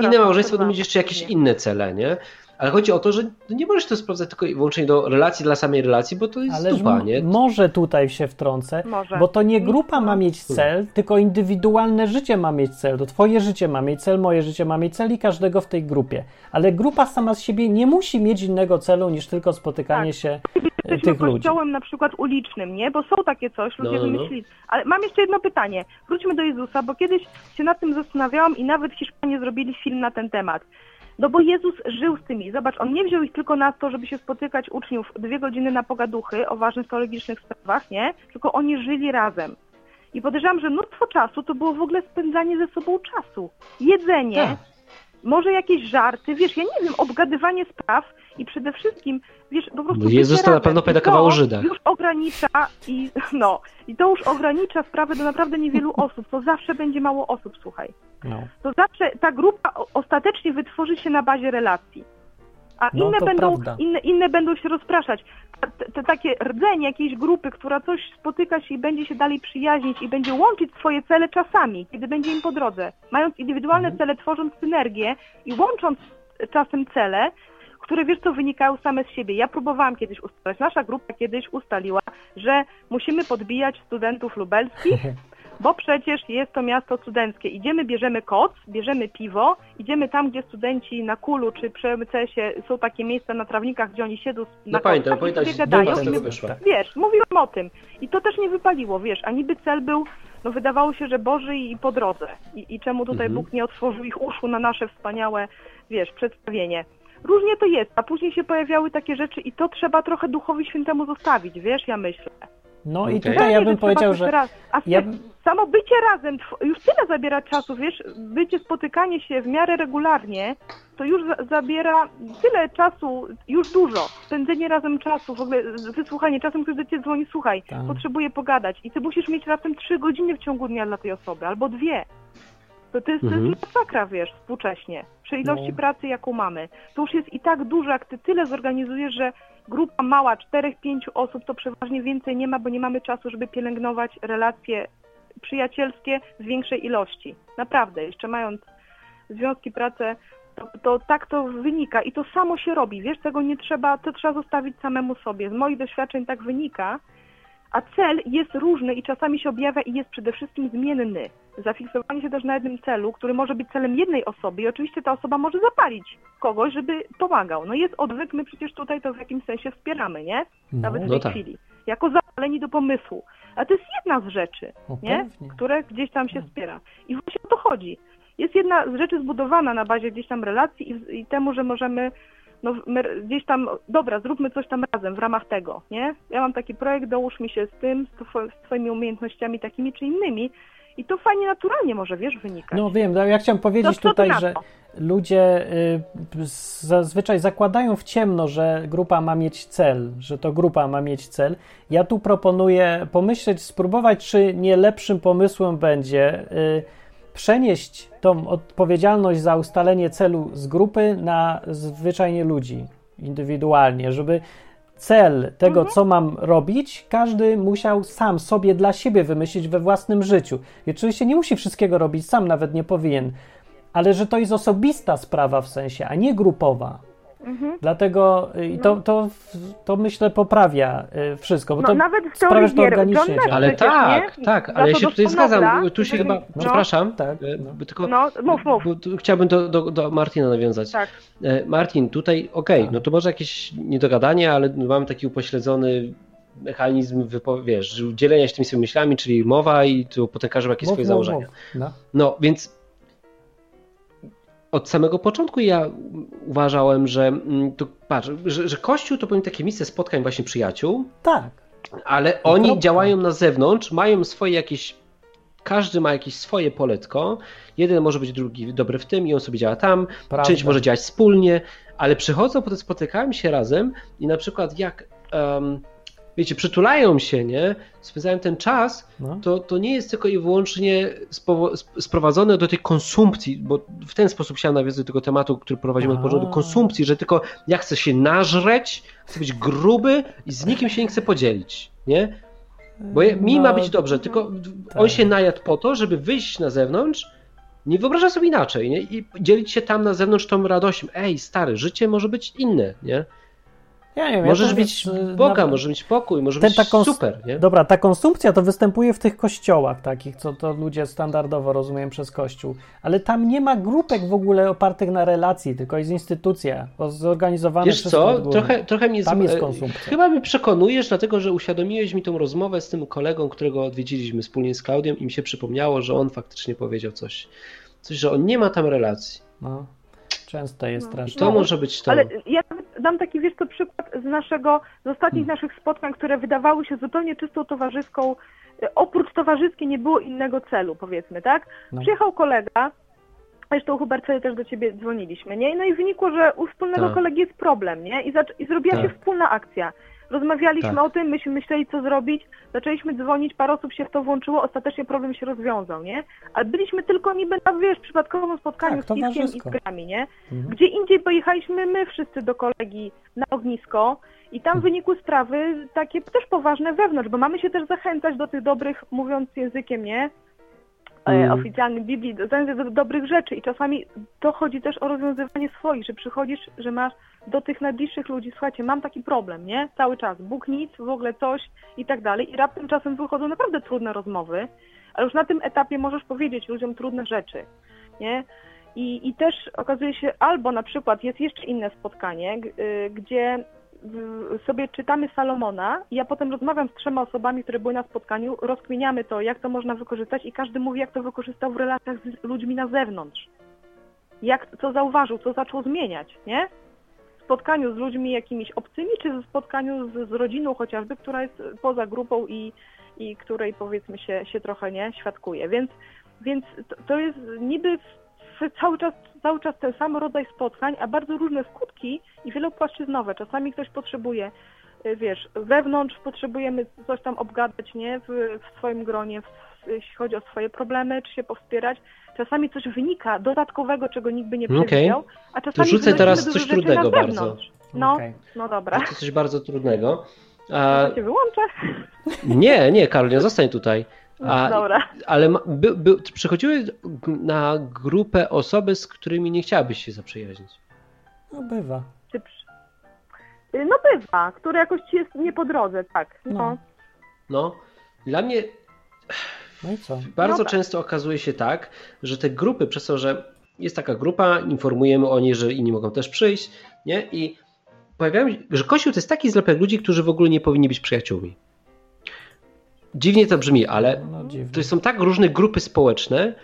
Inne małżeństwa będą mieć jeszcze jakieś inne cele, nie? Ale chodzi o to, że nie możesz to sprawdzać tylko i wyłącznie do relacji dla samej relacji, bo to jest Ale dupa, nie? może tutaj się wtrącę, Może. bo to nie Nie, grupa ma no. mieć cel, tylko indywidualne życie ma mieć cel. To twoje życie ma mieć cel, moje życie ma mieć cel i każdego w tej grupie. Ale grupa sama z siebie nie musi mieć innego celu niż tylko spotykanie Tak. się e, Jesteśmy tych ludzi. kościołem na przykład ulicznym, nie? Bo są takie coś, ludzie No, no. wymyślili. Ale mam jeszcze jedno pytanie. Wróćmy do Jezusa, bo kiedyś się nad tym zastanawiałam i nawet Hiszpanie zrobili film na ten temat. No bo Jezus żył z tymi. Zobacz, on nie wziął ich tylko na to, żeby się spotykać uczniów dwie godziny na pogaduchy o ważnych teologicznych sprawach, nie? Tylko oni żyli razem. I podejrzewam, że mnóstwo czasu to było w ogóle spędzanie ze sobą czasu. Jedzenie, Tak. może jakieś żarty, wiesz, ja nie wiem, obgadywanie spraw i przede wszystkim, wiesz, po prostu No Jezus to na pewno I pedakował o Żydach. już ogranicza i no, i to już ogranicza sprawę do naprawdę niewielu osób, to zawsze będzie mało osób, słuchaj. No. To zawsze ta grupa ostatecznie wytworzy się na bazie relacji. A No, inne, będą, inne, inne będą się rozpraszać. Te, te takie rdzenie jakiejś grupy, która coś spotyka się i będzie się dalej przyjaźnić i będzie łączyć swoje cele czasami, kiedy będzie im po drodze. Mając indywidualne Mhm. cele, tworząc synergię i łącząc czasem cele, które wiesz co wynikają same z siebie. Ja próbowałam kiedyś ustalać, nasza grupa kiedyś ustaliła, że musimy podbijać studentów lubelskich, bo przecież jest to miasto studenckie. Idziemy, bierzemy koc, bierzemy piwo, idziemy tam, gdzie studenci na kulu czy przy MCS-ie są takie miejsca na trawnikach, gdzie oni siedzą na No pamiętam, i pamiętam, gadają. tego My-. Wiesz, mówiłam o tym. I to też nie wypaliło, wiesz, a niby cel był, no wydawało się, że Boży i po drodze. I, i czemu tutaj Mhm. Bóg nie otworzył ich uszu na nasze wspaniałe, wiesz, przedstawienie. Różnie to jest, a później się pojawiały takie rzeczy i to trzeba trochę Duchowi Świętemu zostawić, wiesz, ja myślę. No i Okej. tutaj ja bym powiedział, że Raz. A ja samo bycie razem, już tyle zabiera czasu, wiesz, bycie, spotykanie się w miarę regularnie, to już za zabiera tyle czasu, już dużo. Spędzenie razem czasu, w ogóle wysłuchanie, czasem ktoś do ciebie dzwoni, słuchaj, Tak. potrzebuję pogadać i ty musisz mieć raptem trzy godziny w ciągu dnia dla tej osoby, albo dwie. To, to, jest, to Mhm. jest masakra, wiesz, współcześnie. Przy ilości No. pracy, jaką mamy. To już jest i tak dużo, jak ty tyle zorganizujesz, że grupa mała, czterech, pięciu osób, to przeważnie więcej nie ma, bo nie mamy czasu, żeby pielęgnować relacje przyjacielskie z większej ilości. Naprawdę, jeszcze mając związki, pracę, to, to tak to wynika i to samo się robi. Wiesz, tego nie trzeba, to trzeba zostawić samemu sobie. Z moich doświadczeń tak wynika, a cel jest różny i czasami się objawia i jest przede wszystkim zmienny. Zafiksowanie się też na jednym celu, który może być celem jednej osoby i oczywiście ta osoba może zapalić kogoś, żeby pomagał. No jest odwyk, my przecież tutaj to w jakimś sensie wspieramy, nie? Nawet w no, tej No tak. chwili. Jako zapaleni do pomysłu. A to jest jedna z rzeczy, no nie? pewnie. które gdzieś tam się wspiera. I właśnie o to chodzi. Jest jedna z rzeczy zbudowana na bazie gdzieś tam relacji i, i temu, że możemy no, gdzieś tam, dobra, zróbmy coś tam razem w ramach tego, nie? Ja mam taki projekt, dołóż mi się z tym, z, two, z twoimi umiejętnościami takimi czy innymi i to fajnie naturalnie może, wiesz, wynikać. No wiem, ja chciałem powiedzieć To tutaj, że ludzie y, zazwyczaj zakładają w ciemno, że grupa ma mieć cel, że to grupa ma mieć cel. Ja tu proponuję pomyśleć, spróbować, czy nie lepszym pomysłem będzie y, przenieść tą odpowiedzialność za ustalenie celu z grupy na zwyczajnie ludzi indywidualnie, żeby cel tego, Mhm. co mam robić, każdy musiał sam sobie dla siebie wymyślić we własnym życiu. I oczywiście nie musi wszystkiego robić sam, nawet nie powinien, ale że to jest osobista sprawa w sensie, a nie grupowa. Mhm. Dlatego y, i to, to, to myślę poprawia y, wszystko, bo No, to nawet w sprawia, że to organicznie John działa. Ale tak, nie? tak, ale ja się tutaj zgadzam. Tu się chyba, No. przepraszam, tak, e, no. tylko No, mów, mów. bo tu chciałbym do, do, do Martina nawiązać. Tak. E, Martin, tutaj okej, Tak. no to może jakieś niedogadanie, ale mamy taki upośledzony mechanizm, wiesz, dzielenia się tymi swoimi myślami, czyli mowa i tu potem każdy ma jakieś Mów, swoje mów, założenia. mów. No. No, więc od samego początku ja uważałem, że mm, to, patrz, że, że Kościół to powinien takie miejsce spotkań właśnie przyjaciół, Tak. ale oni kropka. działają na zewnątrz, mają swoje jakieś. Każdy ma jakieś swoje poletko. Jeden może być drugi dobry w tym i on sobie działa tam. Prawda. Część może działać wspólnie, ale przychodzą, potem spotykają się razem i na przykład jak. em, wiecie, przytulają się, nie? Spędzają ten czas, No. to, to nie jest tylko i wyłącznie sprowadzone do tej konsumpcji, bo w ten sposób chciałem nawiązać do tego tematu, który prowadzimy od początku, konsumpcji, że tylko ja chcę się nażreć, chcę być gruby i z nikim się nie chcę podzielić, nie? Bo ja, mi No, ma być dobrze, tylko tak. on się najadł po to, żeby wyjść na zewnątrz, nie wyobraża sobie inaczej, nie? I dzielić się tam na zewnątrz tą radością. Ej, stary, życie może być inne, nie? Ja nie wiem, Możesz ja mieć Boga, na- możesz mieć pokój, może Ten być kons- super, nie? Dobra, ta konsumpcja to występuje w tych kościołach takich, co to ludzie standardowo rozumieją przez kościół, ale tam nie ma grupek w ogóle opartych na relacji, tylko jest instytucja zorganizowane Wiesz wszystko co, trochę, trochę mnie Tam z- jest konsumpcja. Chyba mnie przekonujesz, dlatego że uświadomiłeś mi tą rozmowę z tym kolegą, którego odwiedziliśmy wspólnie z Klaudią i mi się przypomniało, że on faktycznie powiedział coś, coś że on nie ma tam relacji. No, często jest No. strasznie. To może być to. Ale ja dam taki, wiesz co, przykład z naszego, z ostatnich Hmm. naszych spotkań, które wydawały się zupełnie czystą towarzyską, e, oprócz towarzyskie nie było innego celu, powiedzmy, tak? No. Przyjechał kolega, zresztą Hubert, sobie też do ciebie dzwoniliśmy, nie? No i wynikło, że u wspólnego Tak. kolegi jest problem, nie? I, i zrobiła Tak. się wspólna akcja. Rozmawialiśmy Tak. o tym, myśmy myśleli, co zrobić, zaczęliśmy dzwonić, parę osób się w to włączyło, ostatecznie problem się rozwiązał, nie? Ale byliśmy tylko niby na, wiesz, przypadkowym spotkaniu Tak, z piskiem i z grami, nie? Mhm. Gdzie indziej pojechaliśmy my wszyscy do kolegi na ognisko i tam wynikły sprawy takie też poważne wewnątrz, bo mamy się też zachęcać do tych dobrych, mówiąc językiem, nie? E, Mm. oficjalnym Biblii, do, do, do dobrych rzeczy i czasami to chodzi też o rozwiązywanie swoich, że przychodzisz, że masz do tych najbliższych ludzi, słuchajcie, mam taki problem, nie? Cały czas, Bóg nic, w ogóle coś i tak dalej i raptem czasem wychodzą naprawdę trudne rozmowy, ale już na tym etapie możesz powiedzieć ludziom trudne rzeczy, nie? I, I też okazuje się, albo na przykład jest jeszcze inne spotkanie, y, gdzie sobie czytamy Salomona i ja potem rozmawiam z trzema osobami, które były na spotkaniu, rozkminiamy to, jak to można wykorzystać i każdy mówi, jak to wykorzystał w relacjach z ludźmi na zewnątrz. Jak, co zauważył, co zaczął zmieniać, nie? W spotkaniu z ludźmi jakimiś obcymi, czy w spotkaniu z, z rodziną chociażby, która jest poza grupą i, i której powiedzmy się, się trochę nie świadkuje. Więc, więc to, to jest niby w, cały, czas, cały czas ten sam rodzaj spotkań, a bardzo różne skutki i wielopłaszczyznowe. Czasami ktoś potrzebuje, y, wiesz, wewnątrz potrzebujemy coś tam obgadać, nie, w, w swoim gronie, w, jeśli chodzi o swoje problemy, czy się powspierać. Czasami coś wynika dodatkowego, czego nikt by nie Okej. przewidział, a czasami rzucę wynosimy teraz coś rzeczy trudnego na bardzo. No, Okej. no dobra. To coś bardzo trudnego. A, Ja się wyłączę. nie, nie, Karolina, zostań tutaj. A, Dobra. ale by, by, przychodziły na grupę osoby, z którymi nie chciałabyś się zaprzyjaźnić. No bywa. Czy przy- y, No bywa, które jakoś ci jest nie po drodze, tak. No. No. No, dla mnie No i co? bardzo Dobra. często okazuje się tak, że te grupy, przez to, że jest taka grupa, informujemy o niej, że inni mogą też przyjść, nie? I pojawiają się, że Kościół to jest taki zlepek ludzi, którzy w ogóle nie powinni być przyjaciółmi. Dziwnie to brzmi, ale No dziwne. to są tak różne grupy społeczne,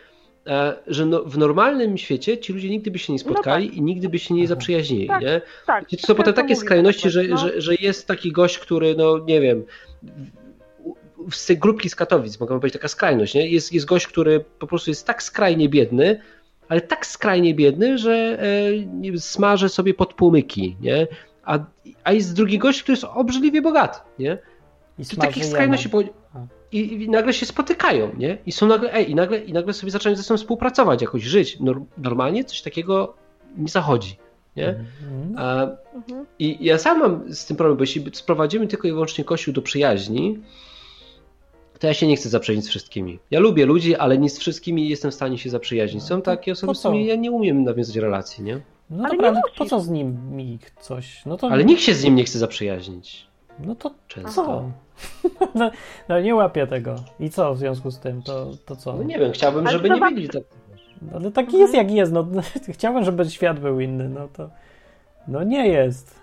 e, że no, w normalnym świecie ci ludzie nigdy by się nie spotkali i nigdy by się nie zaprzyjaźnili, Tak, nie? Tak. To są potem takie skrajności, tak że, no. że, że jest taki gość, który, no nie wiem, w- z tej grupki z Katowic, mogę powiedzieć, taka skrajność, nie? Jest, jest gość, który po prostu jest tak skrajnie biedny, ale tak skrajnie biedny, że e, smaży sobie pod płomyki, nie? A, a jest drugi gość, który jest obrzydliwie bogaty, nie? I To takich skrajności, po... I, i nagle się spotykają, nie? I są nagle, ej, i nagle, i nagle sobie zaczynają ze sobą współpracować, jakoś żyć. Nor- normalnie coś takiego nie zachodzi, nie? A, Mhm. I ja sam mam z tym problem, bo jeśli sprowadzimy tylko i wyłącznie Kościół do przyjaźni, to ja się nie chcę zaprzyjaźnić z wszystkimi. Ja lubię ludzi, ale nie z wszystkimi jestem w stanie się zaprzyjaźnić. Są takie osoby, z którymi ja nie umiem nawiązać relacji, nie? No Ale dobra, nie ale po co z nimi coś? No to, Ale nikt się z nim nie chce zaprzyjaźnić. No to Często. co? no, no nie łapię tego. I co w związku z tym? To, to co? No nie wiem, chciałbym, żeby to nie byli tak. Ale taki jest jak jest. No, chciałbym, żeby świat był inny. No to. No nie jest.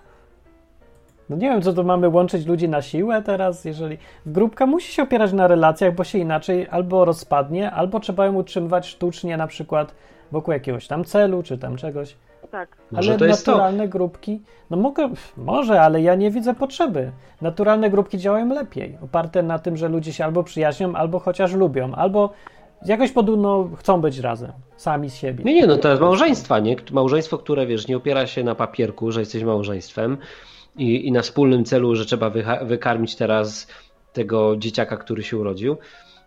No nie wiem, co tu mamy łączyć ludzi na siłę teraz, jeżeli. Grupka musi się opierać na relacjach, bo się inaczej albo rozpadnie, albo trzeba ją utrzymywać sztucznie, na przykład wokół jakiegoś tam celu, czy tam czegoś. Tak. Może ale to jest to. naturalne grupki, no mogę, może, ale ja nie widzę potrzeby. Naturalne grupki działają lepiej, oparte na tym, że ludzie się albo przyjaźnią, albo chociaż lubią, albo jakoś podobno chcą być razem, sami z siebie. Nie, nie, no to jest małżeństwa, nie? Małżeństwo, które wiesz, nie opiera się na papierku, że jesteś małżeństwem i, i na wspólnym celu, że trzeba wykarmić teraz tego dzieciaka, który się urodził,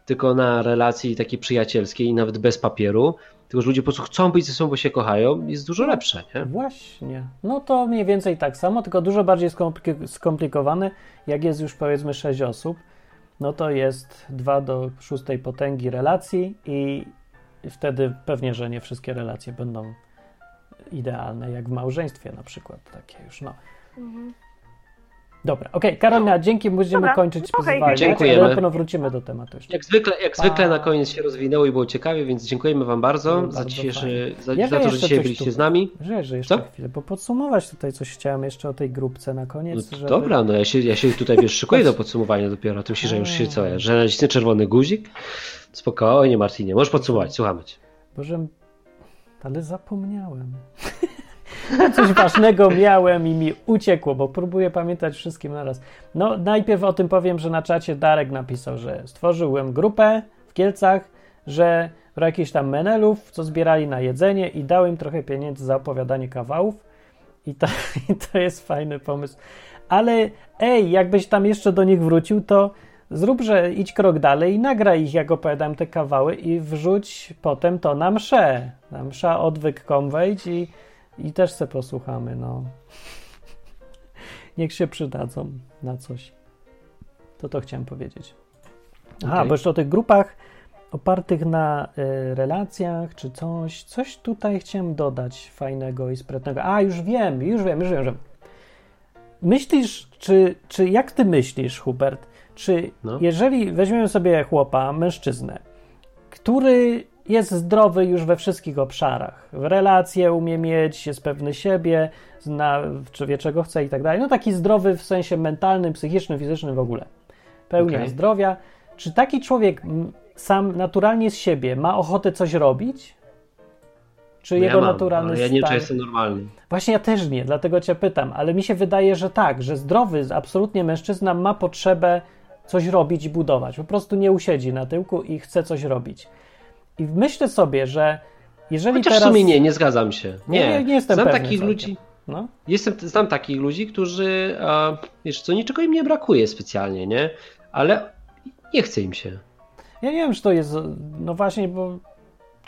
tylko na relacji takiej przyjacielskiej i nawet bez papieru, tylko że ludzie po prostu chcą być ze sobą, bo się kochają, jest dużo lepsze, nie? Właśnie. No to mniej więcej tak samo, tylko dużo bardziej skomplik- skomplikowane. Jak jest już powiedzmy 6 osób, no to jest 2 do 6 potęgi relacji i wtedy pewnie, że nie wszystkie relacje będą idealne, jak w małżeństwie na przykład takie już, no. Dobra, okej, Karolina, dzięki, będziemy Dobra, kończyć okej, pozwalać, dziękujemy. ale na pewno wrócimy do tematu jeszcze. Jak zwykle, jak Pa. zwykle na koniec się rozwinęło i było ciekawie, więc dziękujemy Wam bardzo, Było za, bardzo dzisiejszy, za, Ja za to, że dzisiaj byliście tu. z nami. Że, że jeszcze Co? chwilę, bo podsumować tutaj coś chciałem jeszcze o tej grupce na No, koniec. to żeby... Dobra, no ja się, ja się tutaj wiesz, szykuję do podsumowania dopiero. Ty myślisz, że już się co, ja, że nacisnę czerwony guzik? Spokojnie, Martinie, możesz podsumować, słuchamy cię. Boże, ale zapomniałem. Coś ważnego miałem i mi uciekło, bo próbuję pamiętać wszystkim naraz. No, najpierw o tym powiem, że na czacie Darek napisał, że stworzyłem grupę w Kielcach, że w jakichś tam menelów, co zbierali na jedzenie i dał im trochę pieniędzy za opowiadanie kawałów. I to, I to jest fajny pomysł. Ale ej, jakbyś tam jeszcze do nich wrócił, to zrób, że idź krok dalej i nagraj ich, jak opowiadam te kawały i wrzuć potem to na mszę. Na msza odwyk.com wejdź i, i też se posłuchamy, no. Niech się przydadzą na coś. To to chciałem powiedzieć. Aha, Okej. bo jeszcze o tych grupach opartych na y, relacjach czy coś. Coś tutaj chciałem dodać fajnego i sprytnego. A, już wiem, już wiem, już wiem. Wiem. Myślisz, czy, czy jak ty myślisz, Hubert, czy No. jeżeli weźmiemy sobie chłopa, mężczyznę, który jest zdrowy już we wszystkich obszarach, w relacje umie mieć, jest pewny siebie, zna, czy wie czego chce i tak dalej, no taki zdrowy w sensie mentalnym, psychicznym, fizycznym w ogóle, pełnia Okej. zdrowia, czy taki człowiek sam naturalnie z siebie ma ochotę coś robić? Czy No jego ja mam, naturalny ale ja nie stan... jestem normalny. Właśnie ja też nie, dlatego cię pytam, ale mi się wydaje, że tak, że zdrowy, absolutnie mężczyzna ma potrzebę coś robić i budować. Po prostu nie usiedzi na tyłku i chce coś robić. I myślę sobie, że jeżeli Chociaż teraz... w sumie nie, nie zgadzam się. Nie, Nie, nie jestem Znam pewny takich ludzi, No, jestem, znam takich ludzi, którzy, a, wiesz co, niczego im nie brakuje specjalnie, nie? Ale nie chce im się. ja nie wiem, czy to jest... No właśnie, bo...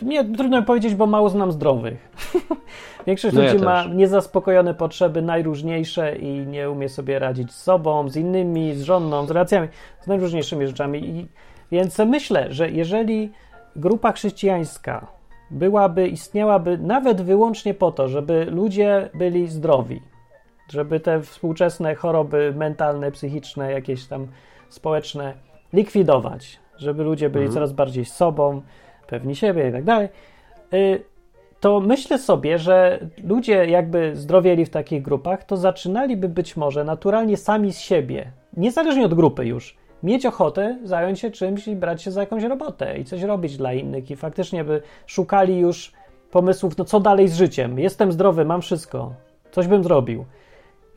Nie, trudno mi powiedzieć, bo mało znam zdrowych. Większość No ja ludzi ma też. niezaspokojone potrzeby najróżniejsze i nie umie sobie radzić z sobą, z innymi, z żoną, z relacjami, z najróżniejszymi rzeczami. I, więc myślę, że jeżeli grupa chrześcijańska byłaby, istniałaby nawet wyłącznie po to, żeby ludzie byli zdrowi, żeby te współczesne choroby mentalne, psychiczne, jakieś tam społeczne likwidować, żeby ludzie byli Mhm. coraz bardziej sobą, pewni siebie i tak dalej, y, to myślę sobie, że ludzie jakby zdrowieli w takich grupach, to zaczynaliby być może naturalnie sami z siebie, niezależnie od grupy już, mieć ochotę zająć się czymś i brać się za jakąś robotę i coś robić dla innych i faktycznie by szukali już pomysłów, no co dalej z życiem, jestem zdrowy, mam wszystko, coś bym zrobił.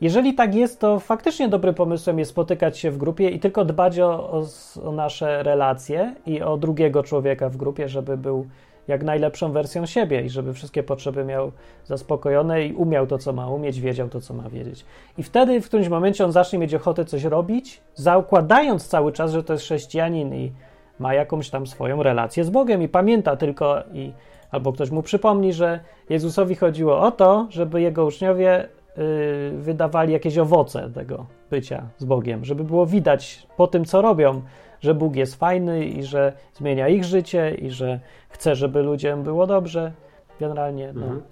Jeżeli tak jest, to faktycznie dobrym pomysłem jest spotykać się w grupie i tylko dbać o, o, o nasze relacje i o drugiego człowieka w grupie, żeby był jak najlepszą wersją siebie i żeby wszystkie potrzeby miał zaspokojone i umiał to, co ma umieć, wiedział to, co ma wiedzieć. I wtedy w którymś momencie on zacznie mieć ochotę coś robić, zakładając cały czas, że to jest chrześcijanin i ma jakąś tam swoją relację z Bogiem i pamięta tylko i albo ktoś mu przypomni, że Jezusowi chodziło o to, żeby jego uczniowie y, wydawali jakieś owoce tego bycia z Bogiem, żeby było widać po tym, co robią, że Bóg jest fajny i że zmienia ich życie i że chce, żeby ludziom było dobrze. Generalnie, no. Mhm.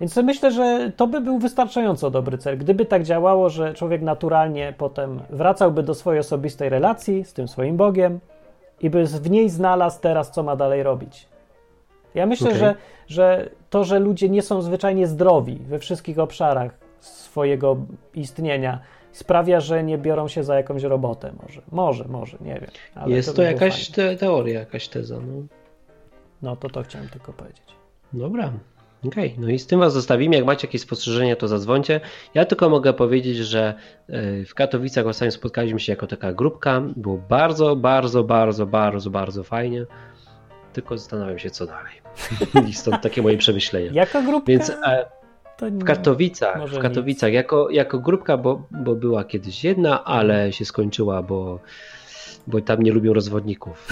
Więc myślę, że to by był wystarczająco dobry cel. Gdyby tak działało, że człowiek naturalnie potem wracałby do swojej osobistej relacji z tym swoim Bogiem i by w niej znalazł teraz, co ma dalej robić. Ja myślę, Okej. że, że to, że ludzie nie są zwyczajnie zdrowi we wszystkich obszarach swojego istnienia, sprawia, że nie biorą się za jakąś robotę. Może, może, może, nie wiem. ale Jest to, było jakaś te, teoria, jakaś teza. No. No to to chciałem tylko powiedzieć. Dobra. Okej, no i z tym Was zostawimy. Jak macie jakieś spostrzeżenia, to zadzwońcie. Ja tylko mogę powiedzieć, że e, w Katowicach ostatnio spotkaliśmy się jako taka grupka. Było bardzo, bardzo, bardzo, bardzo, bardzo fajnie. Tylko zastanawiam się, co dalej. I stąd takie moje przemyślenia. Jaka grupka? Więc e, to w Katowicach, w Katowicach jako, jako grupka, bo, bo była kiedyś jedna, ale się skończyła, bo, bo tam nie lubią rozwodników.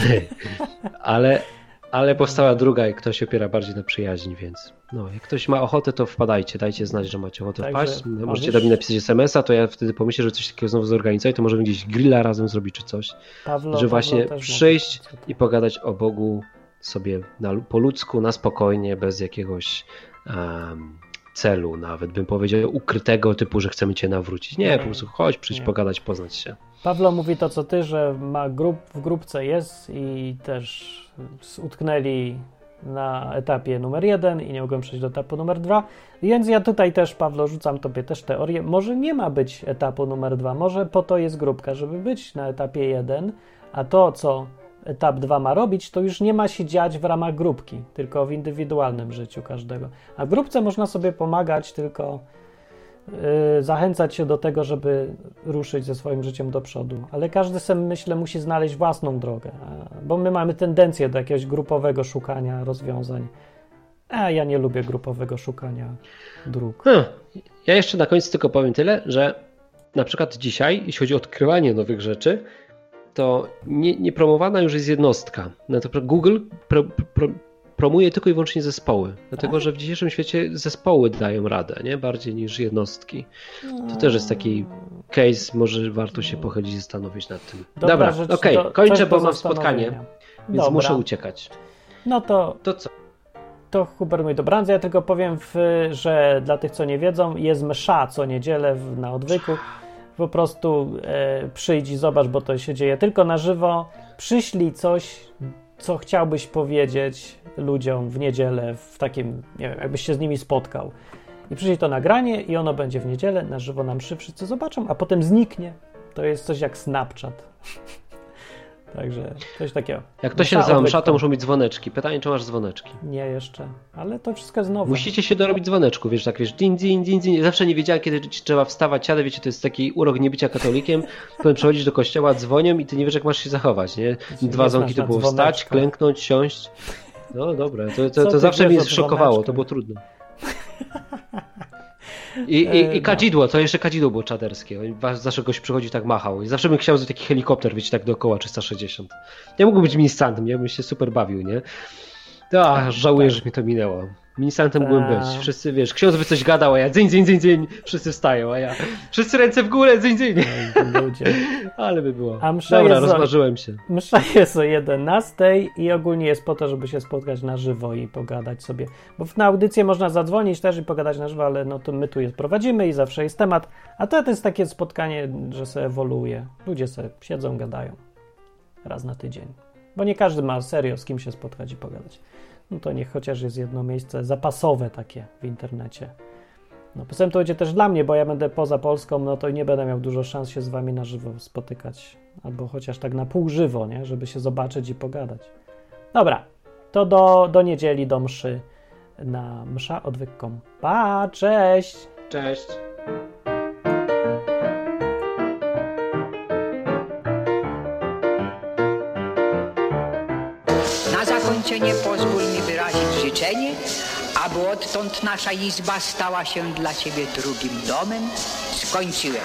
ale, ale powstała druga i ktoś się opiera bardziej na przyjaźni, więc no, jak ktoś ma ochotę, to wpadajcie, dajcie znać, że macie ochotę Także wpaść. No, możecie możesz- do mnie napisać SMS-a, to ja wtedy pomyślę, że coś takiego znowu zorganizować, to możemy gdzieś grilla razem zrobić czy coś, Pawlo, że Pawlo właśnie też przyjść i pogadać o Bogu sobie na, po ludzku, na spokojnie, bez jakiegoś em, celu, nawet bym powiedział, ukrytego typu, że chcemy cię nawrócić. Nie, po prostu chodź, przyjść, Nie. pogadać, poznać się. Pawlo mówi to, co ty, że ma grup, w grupce jest i też utknęli na etapie numer jeden i nie mogą przejść do etapu numer dwa. Więc ja tutaj też, Pawlo, rzucam tobie też teorię. Może nie ma być etapu numer dwa, może po to jest grupka, żeby być na etapie jeden, a to, co etap 2 ma robić, to już nie ma się dziać w ramach grupki, tylko w indywidualnym życiu każdego. A w grupce można sobie pomagać, tylko yy, zachęcać się do tego, żeby ruszyć ze swoim życiem do przodu. Ale każdy sam, myślę, musi znaleźć własną drogę, bo my mamy tendencję do jakiegoś grupowego szukania rozwiązań. A ja nie lubię grupowego szukania dróg. Hmm. Ja jeszcze na koniec tylko powiem tyle, że na przykład dzisiaj, jeśli chodzi o odkrywanie nowych rzeczy, to nie, nie promowana już jest jednostka. To Google pro, pro, promuje tylko i wyłącznie zespoły, dlatego że w dzisiejszym świecie zespoły dają radę, nie? bardziej niż jednostki. To też jest taki case, może warto się pochylić i zastanowić nad tym. Dobra, rzecz okej, do- kończę, bo mam spotkanie, więc Dobra. muszę uciekać. No to To co? To Hubert mój dobranoc. Ja tylko powiem, w, że dla tych, co nie wiedzą, jest msza co niedzielę w, na odwyku. Po prostu e, przyjdź i zobacz, bo to się dzieje tylko na żywo. Przyślij coś, co chciałbyś powiedzieć ludziom w niedzielę, w takim, nie wiem, jakbyś się z nimi spotkał. I przyjdzie to nagranie i ono będzie w niedzielę na żywo na mszy, wszyscy zobaczą, a potem zniknie. To jest coś jak Snapchat. Także coś takiego. Jak to się Msza nazywa msza, to muszą być dzwoneczki. Pytanie, czy masz dzwoneczki? Nie jeszcze, ale to wszystko jest nowe. Musicie się dorobić dzwoneczku, wiesz, tak wiesz, din, din, din, din. Zawsze nie wiedziałem, kiedy trzeba wstawać, siadać, wiecie, to jest taki urok niebycia katolikiem, potem przechodzisz do kościoła, dzwonią i ty nie wiesz, jak masz się zachować, nie? Dwa dzwonki to było wstać, klęknąć, siąść. No dobra, to, to, to ty zawsze mnie szokowało, to było trudne. I, E, i, I no. kadzidło, to jeszcze kadzidło było czaderskie. Zawsze goś przychodził tak machał. I zawsze bym chciał taki helikopter, wiecie, tak dookoła 360. Ja mógłbym być ministrantem, ja bym się super bawił, nie? A, żałuję, że mi to minęło. Ministrantem Tak. mógłbym być. Wszyscy, wiesz, ksiądz by coś gadał, a ja dzyń, dzyń, dzyń, dzyń. Wszyscy wstają, a ja wszyscy ręce w górę, dzyń, dzyń. Oj, Ludzie. Ale by było. A msza Dobra, jest rozmarzyłem się. Msza jest o 11 i ogólnie jest po to, żeby się spotkać na żywo i pogadać sobie. Bo na audycję można zadzwonić też i pogadać na żywo, ale no to my tu je prowadzimy i zawsze jest temat. A to jest takie spotkanie, że se ewoluuje. Ludzie se siedzą, gadają. Raz na tydzień. Bo nie każdy ma serio z kim się spotkać i pogadać. No to niech chociaż jest jedno miejsce zapasowe takie w internecie. No poza tym to będzie też dla mnie, bo ja będę poza Polską, no to nie będę miał dużo szans się z wami na żywo spotykać. Albo chociaż tak na pół żywo, nie? Żeby się zobaczyć i pogadać. Dobra, to do, do niedzieli, do mszy na msza odwyk.com. Pa, cześć! Cześć. Na zakończenie życzenie, aby odtąd nasza izba stała się dla ciebie drugim domem, skończyłem.